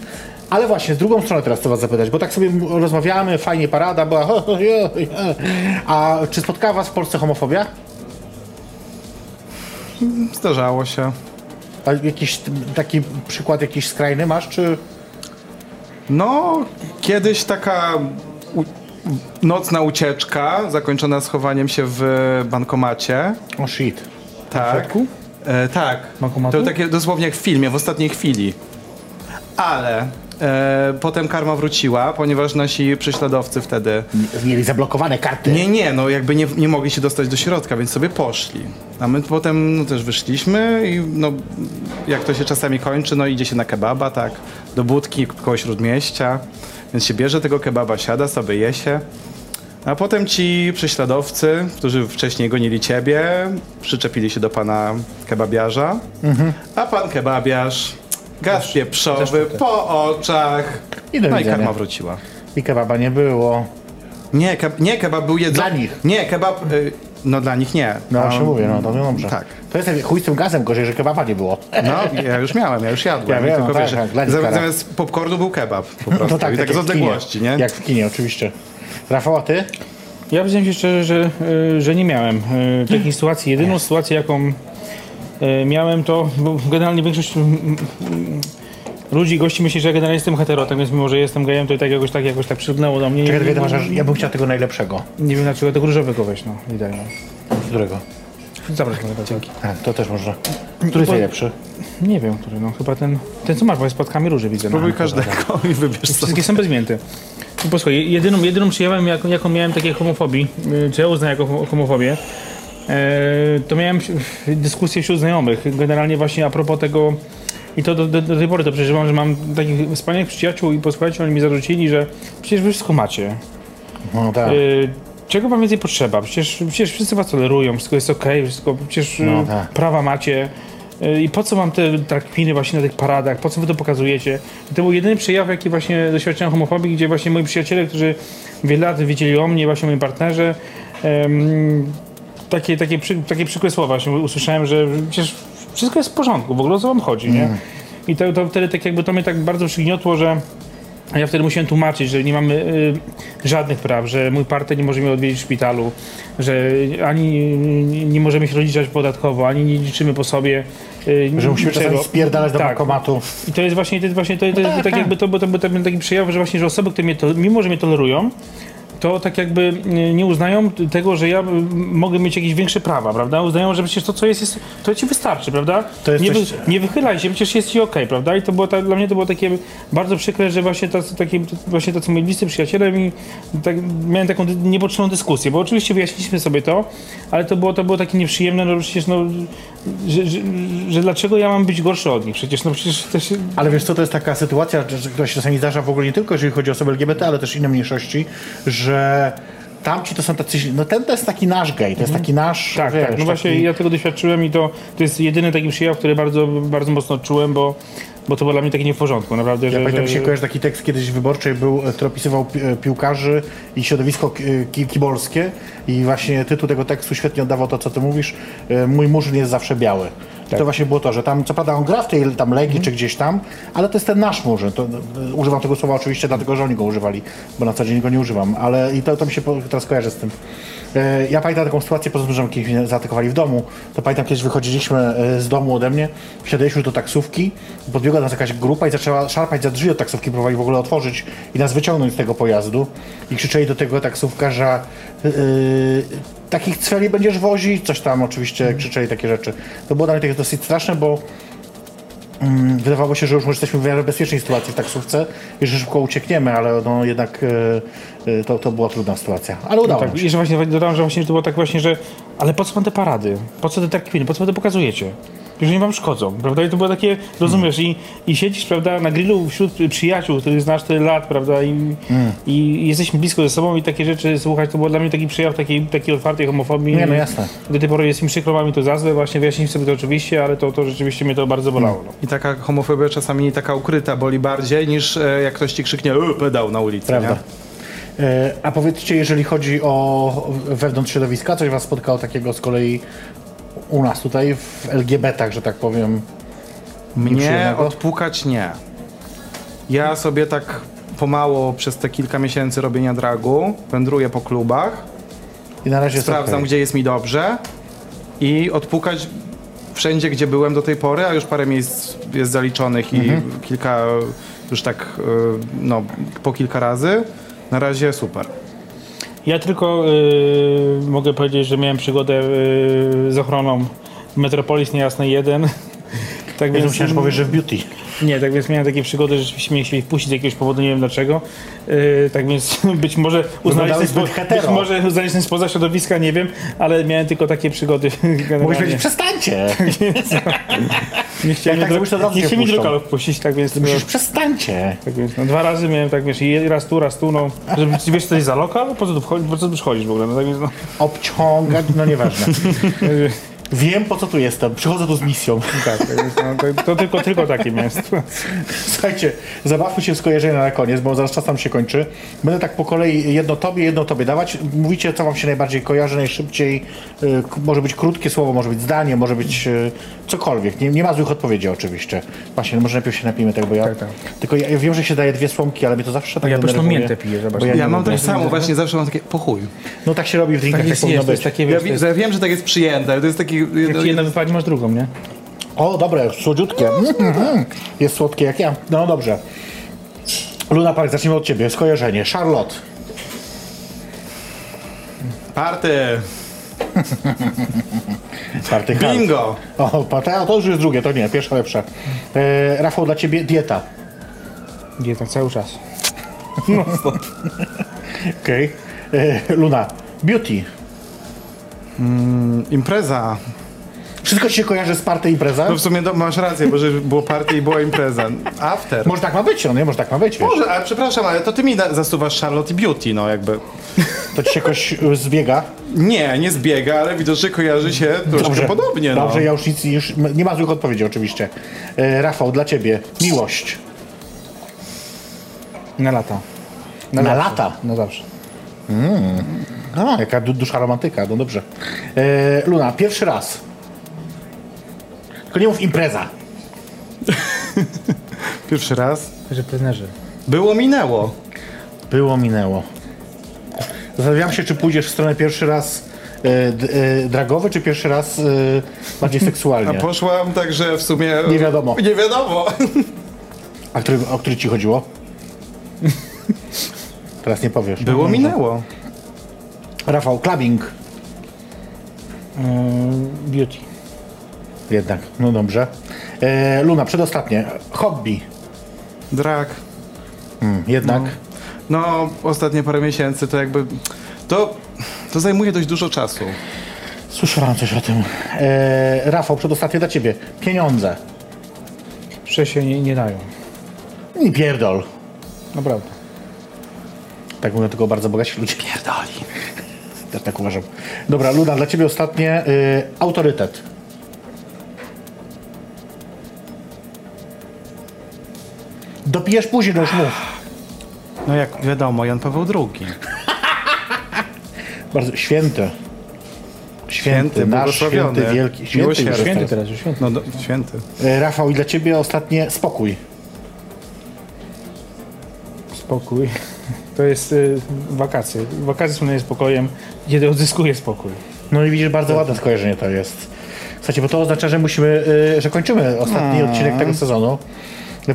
B: Ale właśnie, z drugą stronę teraz chcę was zapytać, bo tak sobie rozmawiamy, fajnie parada była. <laughs> A czy spotkała was w Polsce homofobia?
C: Zdarzało się.
B: A jakiś taki przykład jakiś skrajny masz, czy...
C: No, kiedyś taka nocna ucieczka zakończona schowaniem się w bankomacie.
B: O shit.
C: Tak.
D: środku?
C: E, tak.
D: Bankomatu?
C: To takie dosłownie jak w filmie, w ostatniej chwili. Ale e, potem karma wróciła, ponieważ nasi prześladowcy wtedy
B: Mieli zablokowane karty.
C: Nie, nie, no jakby nie, nie mogli się dostać do środka, więc sobie poszli. A my potem no, też wyszliśmy i no, jak to się czasami kończy, no idzie się na kebaba, tak, do budki koło śródmieścia, więc się bierze tego kebaba, siada sobie, je się. A potem ci prześladowcy, którzy wcześniej gonili ciebie, przyczepili się do pana kebabiarza, a pan kebabiarz, gaz pieprzowy po oczach,
B: I do
C: no i
B: widzenia.
C: karma wróciła.
B: I kebaba nie było.
C: Nie, ke, nie kebab był jedzony.
B: Dla nich.
C: Nie, kebab. Y, no dla nich nie.
B: No właśnie mówię, no to dobrze.
C: Tak.
B: To jest chuj z tym gazem, gorzej, że kebaba nie było.
C: No, ja już miałem, ja już jadłem.
B: Ja wiem,
C: tylko
B: tak,
C: wiesz,
B: tak, dla nich
C: zam-
B: kara.
C: zamiast popcornu był kebab po <laughs> prostu.
B: No tak,
C: I tak z
B: w kinie.
C: odległości, nie?
B: Jak w kinie, oczywiście. Rafał, a ty?
D: Ja przyznam się szczerze, że, y, że nie miałem y, takiej <laughs> sytuacji. Jedyną sytuację, jaką y, miałem, to bo generalnie większość ludzi, gości myśli, że ja generalnie jestem heterotem, więc mimo, że jestem gejem, to i tak jakoś tak, jakoś tak przygnęło do mnie. Nie,
B: Czekaj, czekaj, masz, ja bym chciał tego najlepszego.
D: nie wiem dlaczego tego różowego weź, no. I daj, no.
B: Którego?
D: Zapraszam, dzięki.
B: Tak, to też można. Który jest najlepszy?
D: Nie wiem, który, no chyba ten, ten co masz, bo jest płatkami róży widzę.
C: Próbuj
D: no.
C: każdego i wybierz sobie.
D: Wszystkie są bezmięte. I posłuchaj, jedyną, jedyną przejawem, jaką, jaką miałem takiej homofobii, y, czy ja uznaję jako homo- homofobię, e, to miałem dyskusję wśród znajomych, generalnie właśnie a propos tego, i to do, do, do tej pory to przeżywam, że mam takich wspaniałych przyjaciół i posłuchajcie, oni mi zarzucili, że przecież wy wszystko macie.
B: No tak.
D: Y, Czego wam więcej potrzeba? Przecież, przecież wszyscy was tolerują, wszystko jest okej, wszystko, przecież y,
B: No tak.
D: prawa macie. Y, I po co wam te trakpiny właśnie na tych paradach? Po co wy to pokazujecie? I to był jedyny przejaw, jaki właśnie doświadczyłem homofobii, gdzie właśnie moi przyjaciele, którzy wiele lat wiedzieli o mnie, właśnie o moim partnerze, takie, takie, przy, takie przykłe słowa właśnie usłyszałem, że przecież wszystko jest w porządku, w ogóle o co wam chodzi, nie? I to, to wtedy tak jakby to mnie tak bardzo przygniotło, że ja wtedy musiałem tłumaczyć, że nie mamy y, żadnych praw, że mój partner nie może mnie odwiedzić w szpitalu, że ani nie, możemy się rozliczać podatkowo, ani nie liczymy po sobie. Y,
B: Że musimy czasami spierdalać do
D: Tak.
B: bankomatu.
D: I to jest właśnie, to jest właśnie to, to jest
B: tak,
D: tak,
B: tak.
D: jakby to, bo to był ten taki przejaw, że właśnie, że osoby, które mnie to, mimo że mnie tolerują, to tak jakby y, nie uznają tego, że ja mogę mieć jakieś większe prawa, prawda? Uznają, że przecież to, co jest, jest to ci wystarczy, prawda?
B: To jest
D: nie,
B: coś-
D: nie wychylaj się, przecież jest ci okej, prawda? I to było tak, dla mnie to było takie bardzo przykre, że właśnie tacy, takie, właśnie tacy moi bliscy przyjaciele mi, tak, miałem taką niepotrzebną dyskusję, bo oczywiście wyjaśniliśmy sobie to, ale to było, to było takie nieprzyjemne, no przecież no, że, że, że dlaczego ja mam być gorszy od nich? Przecież no przecież też
B: Ale wiesz co, to jest taka sytuacja, która się czasami zdarza w ogóle nie tylko jeżeli chodzi o osoby LGBT, ale też inne mniejszości, że tamci to są tacy, no ten to jest taki nasz gej, to jest taki nasz,
D: Tak,
B: wiesz,
D: tak. No właśnie
B: taki,
D: ja tego doświadczyłem i to, to jest jedyny taki przejaw, który bardzo, bardzo mocno odczułem, bo, bo to było dla mnie takie nie w porządku, naprawdę.
B: Ja
D: że,
B: pamiętam,
D: że,
B: się kojarzy taki tekst kiedyś Wyborczej był, e, który opisywał pi- e, piłkarzy i środowisko ki- ki- kibolskie i właśnie tytuł tego tekstu świetnie oddawał to, co ty mówisz. e, Mój murzyn jest zawsze biały. I To właśnie było to, że tam, co prawda on gra w tej tam Legii czy gdzieś tam, ale to jest ten nasz murzyn. To, e, używam tego słowa oczywiście dlatego, że oni go używali, bo na co dzień go nie używam, ale i to, to mi się teraz kojarzy z tym. E, Ja pamiętam taką sytuację, poza tym, że kiedyś mnie zaatakowali w domu, to pamiętam kiedyś wychodziliśmy e, z domu ode mnie, wsiadaliśmy już do taksówki, podbiegła nas jakaś grupa i zaczęła szarpać za drzwi od taksówki, próbowali w ogóle otworzyć i nas wyciągnąć z tego pojazdu i krzyczeli do tego taksówkarza yy, takich celi będziesz wozić, coś tam oczywiście krzyczeli takie rzeczy. To było dla mnie takie dosyć straszne, bo mm, wydawało się, że już jesteśmy w miarę bezpiecznej sytuacji w taksówce i że szybko uciekniemy, ale no jednak e, to, to była trudna sytuacja. Ale udało nam
D: Tak,
B: się.
D: i że właśnie dodałem, że właśnie to było tak właśnie, że ale po co pan te parady? Po co te tak kwiny? Po co wy to pokazujecie? Jeżeli wam szkodzą, prawda? I to było takie, rozumiesz, i, i siedzisz, prawda, na grillu wśród przyjaciół, których znasz tyle lat, prawda, i, i jesteśmy blisko ze sobą i takie rzeczy słuchać, to było dla mnie taki przejaw takiej, takiej otwartej homofobii.
B: Nie, no jasne.
D: Do tej pory jest mi przykro, mam mi to za złe, właśnie wyjaśniliśmy sobie to oczywiście, ale to, to rzeczywiście mnie to bardzo bolało. No.
C: I taka homofobia czasami taka ukryta boli bardziej niż e, jak ktoś ci krzyknie "E, pedał na ulicy.
B: Prawda.
C: Nie?
B: A powiedzcie, jeżeli chodzi o wewnątrz środowiska, coś was spotkało takiego z kolei u nas tutaj w LGBT, że tak powiem.
C: Mnie odpukać nie. Ja sobie tak pomału przez te kilka miesięcy robienia dragu wędruję po klubach,
B: I na razie
C: sprawdzam
B: okej.
C: gdzie jest mi dobrze i odpukać wszędzie gdzie byłem do tej pory, a już parę miejsc jest zaliczonych i kilka już tak y, no po kilka razy. Na razie super.
D: Ja tylko y, mogę powiedzieć, że miałem przygodę y, z ochroną Metropolis Niejasnej 1. <laughs> Tak
B: Ja myślałem, że powiesz, że w beauty.
D: Nie, tak więc miałem takie przygody, że rzeczywiście mnie chcieli wpuścić z jakiegoś powodu, nie wiem dlaczego. Yy, tak więc <laughs> być może uznali
B: Wyglądałeś
D: spo, być może uznali jestem spoza środowiska, nie wiem, ale miałem tylko takie przygody. <laughs>
B: Mogłeś powiedzieć, przestańcie! <laughs>
D: nie chcieli
B: jak tak
D: do,
B: razu
D: nie chcieli
B: wpuszczą.
D: lokalu wpuścić, tak więc,
B: Musisz przestańcie!
D: tak więc no, dwa razy miałem tak, wiesz, raz tu, raz tu, no, żeby wiesz, co jest za lokal? Po co tu wchodzisz, po co tu przychodzisz w ogóle? No, tak więc, no,
B: Obciągać, no nieważne. <laughs> Wiem, po co tu jestem. Przychodzę tu z misją. <laughs>
D: tak, tak więc, no, to, to tylko, tylko takie miałem. <laughs>
B: Słuchajcie, zabawmy się w skojarzenia na koniec, bo zaraz czas nam się kończy. Będę tak po kolei jedno tobie, jedno tobie dawać. Mówicie, co wam się najbardziej kojarzy, najszybciej. Y, może być krótkie słowo, może być zdanie, może być y, cokolwiek. Nie, nie ma złych odpowiedzi oczywiście. Właśnie, no może najpierw się napijmy tego, bo ja...
D: Tak, tak.
B: Tylko ja, ja wiem, że się daje dwie słomki, ale mnie to zawsze tak
D: ja pyszną miętę piję, zobacz.
C: Ja
B: nie
C: mam tak samo, właśnie zawsze mam takie pochuj.
B: No tak się robi w drinkach,
D: Tak
B: tak,
D: jest,
B: powinno
D: jest, to
B: być.
D: takie,
C: Ja,
D: wiesz, to
C: wi-
D: jest,
C: ja wiem, że tak jest przyjęte, ale to jest taki...
D: jak ci jedna wypadnie, masz drugą, nie?
B: O, dobre, słodziutkie. Mhm. Jest słodkie jak ja. No dobrze. Luna Park, zacznijmy od ciebie. Skojarzenie. Charlotte.
C: Party! <laughs>
B: Party hard.
C: Bingo!
B: O, party, a to już jest drugie, to nie, pierwsza lepsza. E, Rafał, dla ciebie dieta.
D: Dieta cały czas.
B: Okej. E, Luna, beauty.
C: Impreza.
B: Wszystko ci się kojarzy z party impreza?
C: No w sumie do, masz rację, bo że było party i była impreza. After.
B: Może tak ma być, no nie? Może tak ma być, wiesz.
C: Może, ale przepraszam, ale to ty mi da- zasuwasz Charlotte i Beauty, no jakby.
B: To ci się jakoś y, zbiega.
C: Nie, nie zbiega, ale widocznie kojarzy się troszkę podobnie, no.
B: Dobrze, ja już nic, już nie ma złych odpowiedzi oczywiście. E, Rafał, dla ciebie miłość.
D: Na lata.
B: Na lata?
D: Na zawsze.
B: A, jaka du- dusza romantyka, no dobrze. E, Luna, pierwszy raz. Tylko nie mów impreza. <laughs>
C: Pierwszy raz.
D: Że plenerzy.
C: Było, minęło.
B: Było, minęło. Zastanawiam się, czy pójdziesz w stronę pierwszy raz e, d, e, dragowy, czy pierwszy raz e, bardziej <laughs>
C: A
B: seksualnie.
C: poszłam, także w sumie...
B: Nie wiadomo.
C: Nie wiadomo.
B: A który, o który ci chodziło? <laughs> Teraz nie powiesz.
C: Było,
B: No,
C: minęło.
B: Rafał, clubbing.
D: Beauty.
B: Jednak, no dobrze. E, Luna, przedostatnie. Hobby.
C: Drag.
B: Mm, jednak.
C: No, ostatnie parę miesięcy to jakby... To, to zajmuje dość dużo czasu.
B: Słyszałam coś o tym. E, Rafał, przedostatnie dla ciebie. Pieniądze.
D: Że się nie, nie dają.
B: Nie pierdol.
D: Naprawdę.
B: Tak mówią tylko bardzo bogaci ludzie. Pierdoli. <laughs> Też tak uważam. Dobra, Luna, dla ciebie ostatnie. Y, autorytet. Dopijesz później, no już mów.
C: No jak wiadomo, Jan Paweł II. <laughs>
B: Bardzo święty. Święty,
C: Święty,
B: nasz
C: błogosławiony,
B: święty, wielki. Święty,
C: miłosierny.
B: już
D: Święty
B: teraz.
D: już święty.
C: No, do, święty.
B: Y, Rafał, i dla ciebie ostatnie spokój.
D: Spokój. <laughs> To jest y, wakacje. Wakacje są spokojem, kiedy odzyskuję spokój.
B: No i widzisz, bardzo ładne skojarzenie to jest. Słuchajcie, bo to oznacza, że musimy, y, że kończymy ostatni odcinek tego sezonu.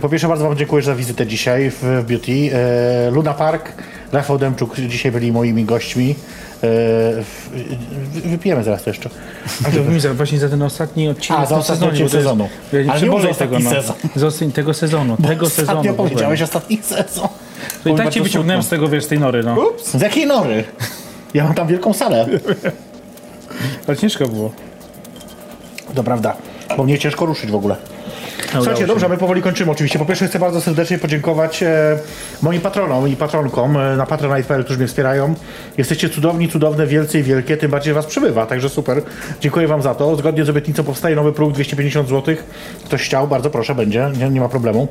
B: Po pierwsze bardzo Wam dziękuję za wizytę dzisiaj w, Beauty. E, Luna Park, Rafał Demczuk dzisiaj byli moimi gośćmi. E, wypijemy zaraz to jeszcze.
D: A to mi za, właśnie za ten ostatni odcinek
B: A, za ostatni odcinek
D: bo
B: sezonu.
D: Ja nie
B: Ale nie
D: przebolej
B: mów, że
D: tego, no.
B: sezon.
D: Z tego sezonu, tego sezonu. Dokładnie.
B: powiedziałeś ostatni sezon.
D: To i tak cię wyciągnąłem z tego, wiesz, z tej nory, no.
B: Z jakiej nory? Ja mam tam wielką salę.
D: Ale ciężko było.
B: To prawda, bo mnie ciężko ruszyć w ogóle. Słuchajcie, dobrze, my powoli kończymy oczywiście. Po pierwsze chcę bardzo serdecznie podziękować e, moim patronom i patronkom e, na patronite.pl, którzy mnie wspierają. Jesteście cudowni, cudowne, wielcy i wielkie, tym bardziej was przybywa, także super. Dziękuję wam za to. Zgodnie z obietnicą powstaje nowy próg 250 zł. Ktoś chciał, bardzo proszę, będzie, nie, nie ma problemu.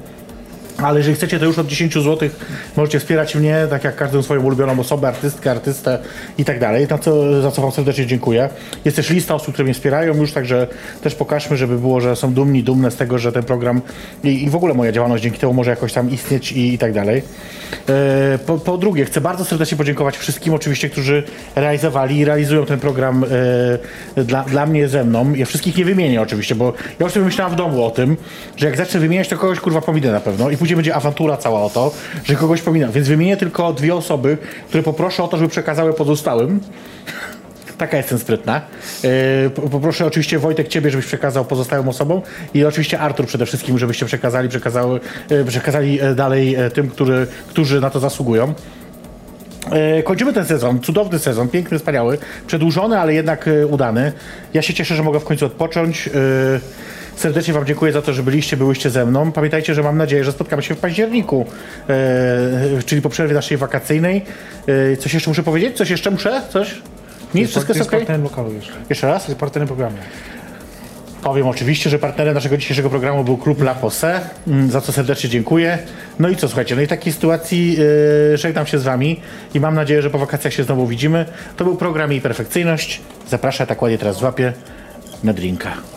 B: Ale jeżeli chcecie, to już od 10 zł możecie wspierać mnie, tak jak każdą swoją ulubioną osobę, artystkę, artystę i tak dalej, za co, za co Wam serdecznie dziękuję. Jest też lista osób, które mnie wspierają już, także też pokażmy, żeby było, że są dumni, dumne z tego, że ten program i, i w ogóle moja działalność dzięki temu może jakoś tam istnieć i, i tak dalej. E, po, po drugie, chcę bardzo serdecznie podziękować wszystkim oczywiście, którzy realizowali i realizują ten program e, dla, dla mnie ze mną. Ja wszystkich nie wymienię oczywiście, bo ja już sobie myślałem w domu o tym, że jak zacznę wymieniać, to kogoś kurwa pominę na pewno i później będzie awantura cała o to, że kogoś pominę. Więc wymienię tylko dwie osoby, które poproszę o to, żeby przekazały pozostałym. <laughs> Taka jestem sprytna. Yy, po- Poproszę oczywiście Wojtek Ciebie, żebyś przekazał pozostałym osobom i oczywiście Artur przede wszystkim, żebyście przekazali, przekazały, yy, przekazali e, dalej e, tym, którzy, którzy na to zasługują. E, Kończymy ten sezon, cudowny sezon, piękny, wspaniały, przedłużony, ale jednak udany. Ja się cieszę, że mogę w końcu odpocząć. E, Serdecznie Wam dziękuję za to, że byliście, byłyście ze mną. Pamiętajcie, że mam nadzieję, że spotkamy się w październiku, e, czyli po przerwie naszej wakacyjnej. E, Coś jeszcze muszę powiedzieć? Coś jeszcze muszę? Coś? Nic? Wszystko jest
D: jest
B: ok?
D: partnerem lokalu jeszcze.
B: Jeszcze raz?
D: Jest partnerem programu.
B: Powiem oczywiście, że partnerem naszego dzisiejszego programu był klub La Posse, mm, za co serdecznie dziękuję. No i co, słuchajcie, no i w takiej sytuacji yy, żegnam się z wami i mam nadzieję, że po wakacjach się znowu widzimy. To był program Jej Perfekcyjność. Zapraszam, tak ładnie teraz złapię na drinka.